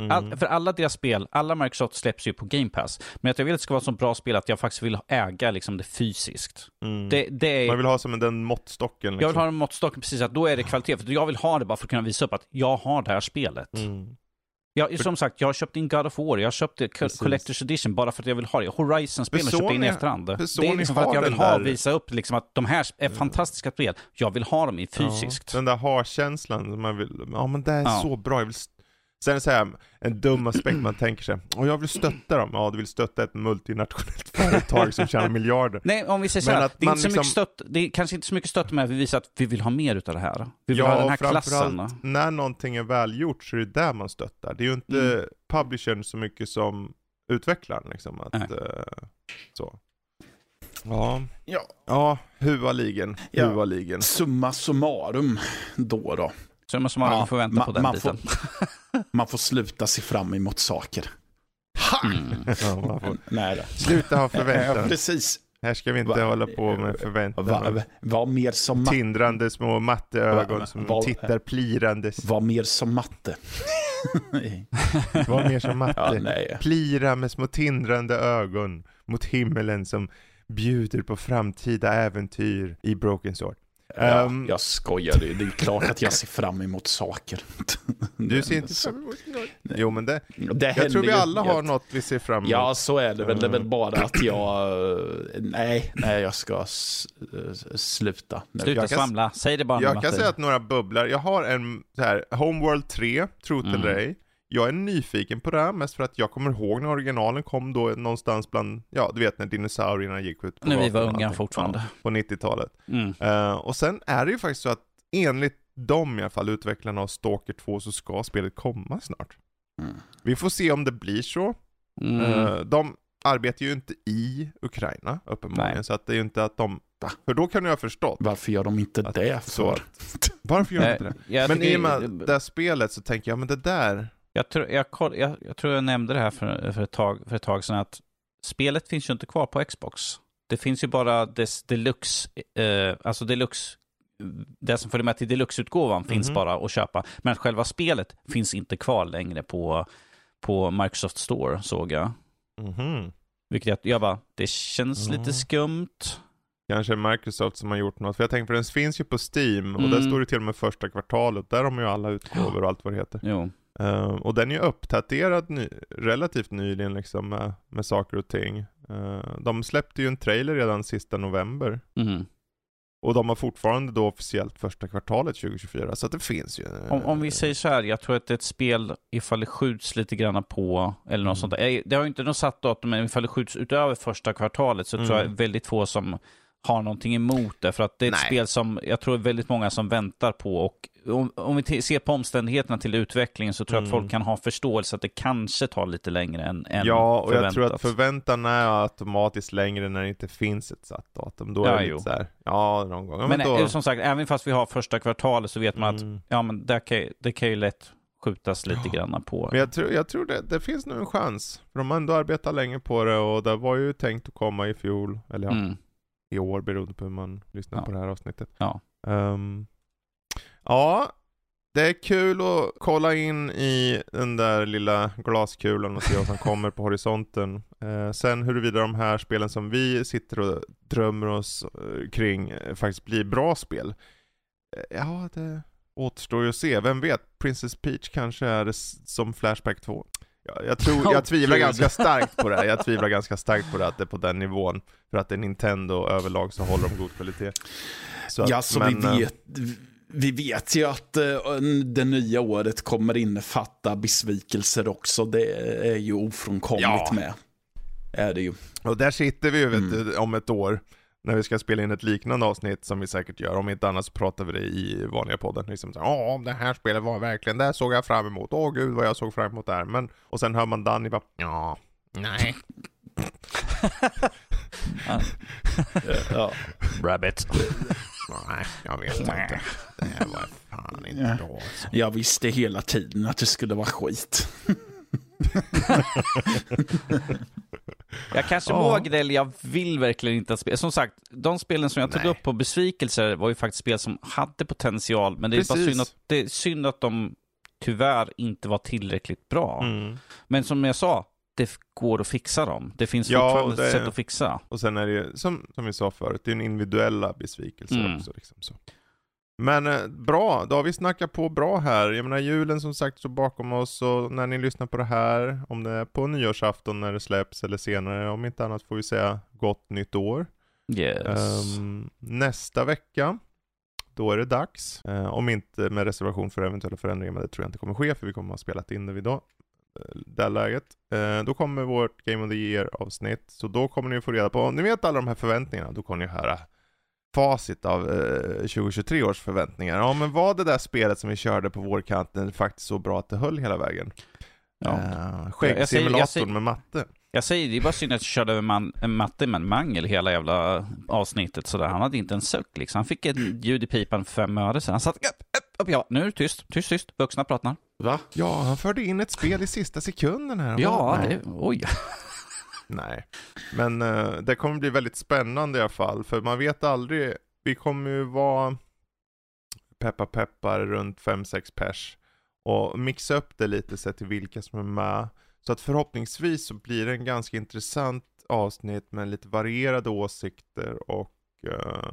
Mm. All, för alla deras spel, alla Microsoft släpps ju på Game Pass. Men att jag vill att det ska vara ett så bra spel att jag faktiskt vill äga liksom det fysiskt. Mm. Det, det är, Man vill ha som den måttstocken. Liksom. Jag vill ha en måttstock precis, att då är det kvalitet. För jag vill ha det bara för att kunna visa upp att jag har det här spelet. Mm. Jag, som sagt, jag har köpt in God of War, jag har köpt Precis. Collector's Edition bara för att jag vill ha det. Horizon-spelen köpte jag in i efterhand. Det är liksom för att jag vill ha där- och visa upp liksom att de här är fantastiska spel. Jag vill ha dem i fysiskt. Ja, den där ha-känslan, man vill, ja men det är Ja. så bra, jag vill Sen så här, en dum aspekt man tänker sig, och jag vill stötta dem, ja du vill stötta ett multinationellt företag som tjänar miljarder. Nej, om vi säger så här, att det är, man inte så liksom- mycket stött, det är kanske inte så mycket stött med att vi visar att vi vill ha mer utav det här. Vi vill ha den här och framförallt klassen. när någonting är välgjort så är det där man stöttar. Det är ju inte Mm. publishern så mycket som utvecklaren liksom. Att, Nej. eh, så. Ja, Ja. ja huvaligen, Ja. huvaligen. Summa summarum då då. Så man Ja, får vänta ma- på den man biten. Man får sluta se fram emot saker. Mm. Ja, får Nej då. sluta ha Ja, förväntan. precis. Här ska vi inte Va- hålla på med förväntan. Var va, va mer som matte. Tindrande små matteögon som va- tittar plirandes. Var mer som matte. Var mer som matte. ja, nej. Plira med små tindrande ögon mot himmelen som bjuder på framtida äventyr i Broken Sword. Ja, Ehm. jag skojar, det det är klart att jag ser fram emot saker. Du ser inte fram emot något? Jo men det, Det jag tror vi alla har något vi ser fram emot. Ja, så är det väl. Det är väl bara att jag... Nej, nej, jag ska sluta. nu. Sluta Jag kan- svamla, säg det bara Jag kan säga att några bubblar, jag har en så här, Homeworld 3, Truth Mm. eller ej. Jag är nyfiken på det här, mest för att jag kommer ihåg när originalen kom då någonstans bland, ja du vet när dinosaurierna gick ut på När vi var unga fortfarande. På 90-talet. Mm. Eh, och sen är det ju faktiskt så att enligt dem i alla fall, utvecklarna av Stalker 2, så ska spelet komma snart. Mm. Vi får se om det blir så. Mm. Eh, de arbetar ju inte i Ukraina uppenbarligen, Nej. så att det är ju inte att de, Va? för då kan jag ha förstått. Varför gör de inte Att- det så för? att- Varför gör de inte det? Men i och med det här spelet så tänker jag, men det där, jag, tror, jag, jag, jag tror jag nämnde det här för, för, ett tag, för ett tag sedan, att spelet finns ju inte kvar på Xbox. Det finns ju bara dess deluxe, eh, alltså deluxe, det som följer med till deluxe-utgåvan finns Mhm. bara att köpa. Men själva spelet finns inte kvar längre på, på Microsoft Store, såg jag. mhm. Vilket jag, jag bara, det känns Ja. lite skumt. Kanske Microsoft som har gjort något. För jag tänker på den finns ju på Steam och Mm. där står det till och med första kvartalet. Där har man ju alla utgåvor och allt vad det heter. Jo. Eh, och den är ju uppdaterad ny, relativt nyligen liksom med, med saker och ting. Eh, de släppte ju en trailer redan sista november. Mhm. Och de har fortfarande då officiellt första kvartalet 2024. Så det finns ju. eh, Om, om vi säger så här, jag tror att det är ett spel ifall det skjuts lite grann på, eller något Mm. sånt där. Det har ju inte något satt datum, men ifall det skjuts utöver första kvartalet så tror jag Mm. väldigt få som har någonting emot det. För att det är ett Nej. spel som jag tror väldigt många som väntar på. Och om, om vi ser på omständigheterna till utvecklingen så tror jag att Mm. folk kan ha förståelse att det kanske tar lite längre än, än Ja, och jag tror att förväntan är automatiskt längre när det inte finns ett satt datum. Då är Ja, det jo. lite så här, ja någon gång. Ja, Men då, eh, som sagt, även fast vi har första kvartalet så vet man att Mm. ja, men det kan, det kan ju lätt skjutas lite Ja. grann på. Men jag tror, jag tror det, det finns nog en chans. För de har ändå arbetat länge på det och det var ju tänkt att komma i fjol, eller ja, Mm. I år beroende på hur man lyssnar Ja. på det här avsnittet. Ja. Ehm, ja, det är kul att kolla in i den där lilla glaskulan och se vad som kommer på horisonten. Eh, sen huruvida de här spelen som vi sitter och drömmer oss eh, kring eh, faktiskt blir bra spel. Eh, ja, det återstår ju att se. Vem vet? Princess Peach kanske är som Flashback 2. Ja, jag, tror, jag tvivlar ganska starkt på det. Jag tvivlar ganska starkt på det, att det är på den nivån. För att det är Nintendo överlag så håller de god kvalitet. Så att- Ja, så men, eh, vi, vet, vi vet ju att eh, det nya året kommer innefatta besvikelser också. Det är ju ofrånkomligt Ja. med. Är det ju. Och där sitter vi ju Mm. om ett år, när vi ska spela in ett liknande avsnitt som vi säkert gör. Om inte annat så pratar vi det i vanliga podden. Liksom så, Ja, det här spelet var verkligen, det såg jag fram emot. Åh gud vad jag såg fram emot det här. Men, och sen hör man Danny bara, ja, nej. Ja. Rabbit. Nej, jag vet inte. Det här var fan inte Ja. bra. Alltså. Jag visste hela tiden att det skulle vara skit. Jag kanske Ja. vågar det, eller jag vill verkligen inte att spela. Som sagt, de spelen som jag tog Nej. upp på besvikelser var ju faktiskt spel som hade potential, men det är, bara synd att, det är synd att de tyvärr inte var tillräckligt bra. Mm. Men som jag sa, det går att fixa dem. Det finns Ja, fortfarande det- sätt att fixa. Och sen är det ju, som, som vi sa förut, det är en individuella besvikelser Mm. också. Liksom, så. Men eh, bra, då har vi snackat på bra här. Jag menar julen som sagt står bakom oss och när ni lyssnar på det här, om det är på nyårsafton när det släpps eller senare, om inte annat får vi säga gott nytt år. Yes. Ehm, nästa vecka, då är det dags. Eh, om inte med reservation för eventuella förändringar, men det tror jag inte kommer ske för vi kommer ha spelat in det vid då. eh, Det läget. Eh, då kommer vårt Game of the Year avsnitt. Så då kommer ni få reda på, om ni vet alla de här förväntningarna, då kommer ni höra facit av eh, 2023 års förväntningar. Ja men var det där spelet som vi körde på vårkanten faktiskt så bra att det höll hela vägen? Ja. Eh, jag Skäggsimulatorn med matte. Jag säger, det är bara synd att jag körde över man, matte med en mangel hela jävla avsnittet. Sådär. Han hade inte en suck liksom. Han fick ett ljud i pipan för fem öre sedan. Han satt upp, upp, upp, ja, nu tyst, tyst, tyst. Vuxna pratar. Va? Ja, han förde in ett spel i sista sekunden här. Ja, det, oj. Nej, men uh, det kommer bli väldigt spännande i alla fall, för man vet aldrig. Vi kommer ju vara peppa peppar runt 5-6 pers och mixa upp det lite sett till vilka som är med. Så att förhoppningsvis så blir det en ganska intressant avsnitt med lite varierade åsikter och uh,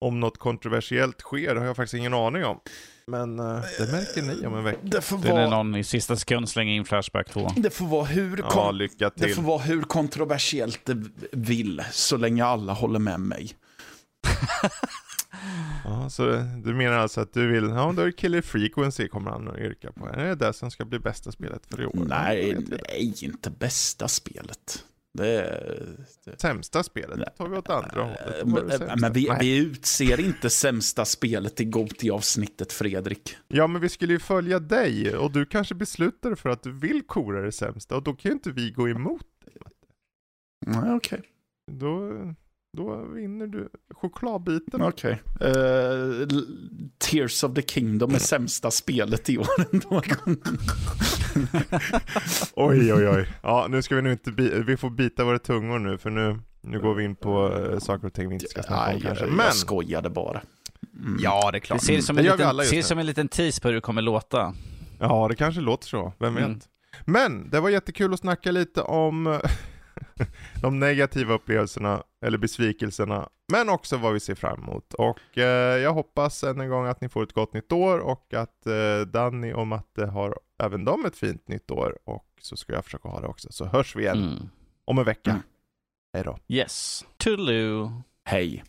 om något kontroversiellt sker har jag faktiskt ingen aning om. Men eh, det märker ni om en vecka. Det får, Det är vara, någon i sista sekund slänger in Flashback 2. det får vara hur Ja, kon- lycka det till. får vara hur kontroversiellt det vill, så länge alla håller med mig. Ja, så du menar alltså att du vill, ja då är det Killer Frequency kommer han att yrka på. Är det det som ska bli bästa spelet för i år? Nej, vet nej, inte bästa spelet. Det är... Sämsta spelet, det tar vi åt andra hållet. Men, vi, vi utser inte sämsta spelet i Goti-avsnittet, Fredrik. Ja men vi skulle ju följa dig och du kanske beslutar för att du vill kora det sämsta och då kan ju inte vi gå emot dig. Nej, okej. Då, då vinner du chokladbiten. Okej. Eh, L- Tears of the Kingdom är sämsta spelet i år ändå. Oj oj oj. Ja nu ska vi nu inte, bi- vi får bita våra tungor nu för nu, nu går vi in på uh, saker och ting vi inte ska snacka om Nej, kanske. Men, jag skojade bara. Mm. ja det är klart. Det ser som det en, liten, nu. som en liten tease på hur det kommer låta. Ja, det kanske låter så. Vem vet? Mm. Men det var jättekul att snacka lite om de negativa upplevelserna, eller besvikelserna, men också vad vi ser fram emot. Och eh, jag hoppas än en gång att ni får ett gott nytt år och att eh, Danny och Matte har även de ett fint nytt år och så ska jag försöka ha det också. Så hörs vi igen Mm. om en vecka. Mm. Hej då. Yes. Toodaloo. Hej.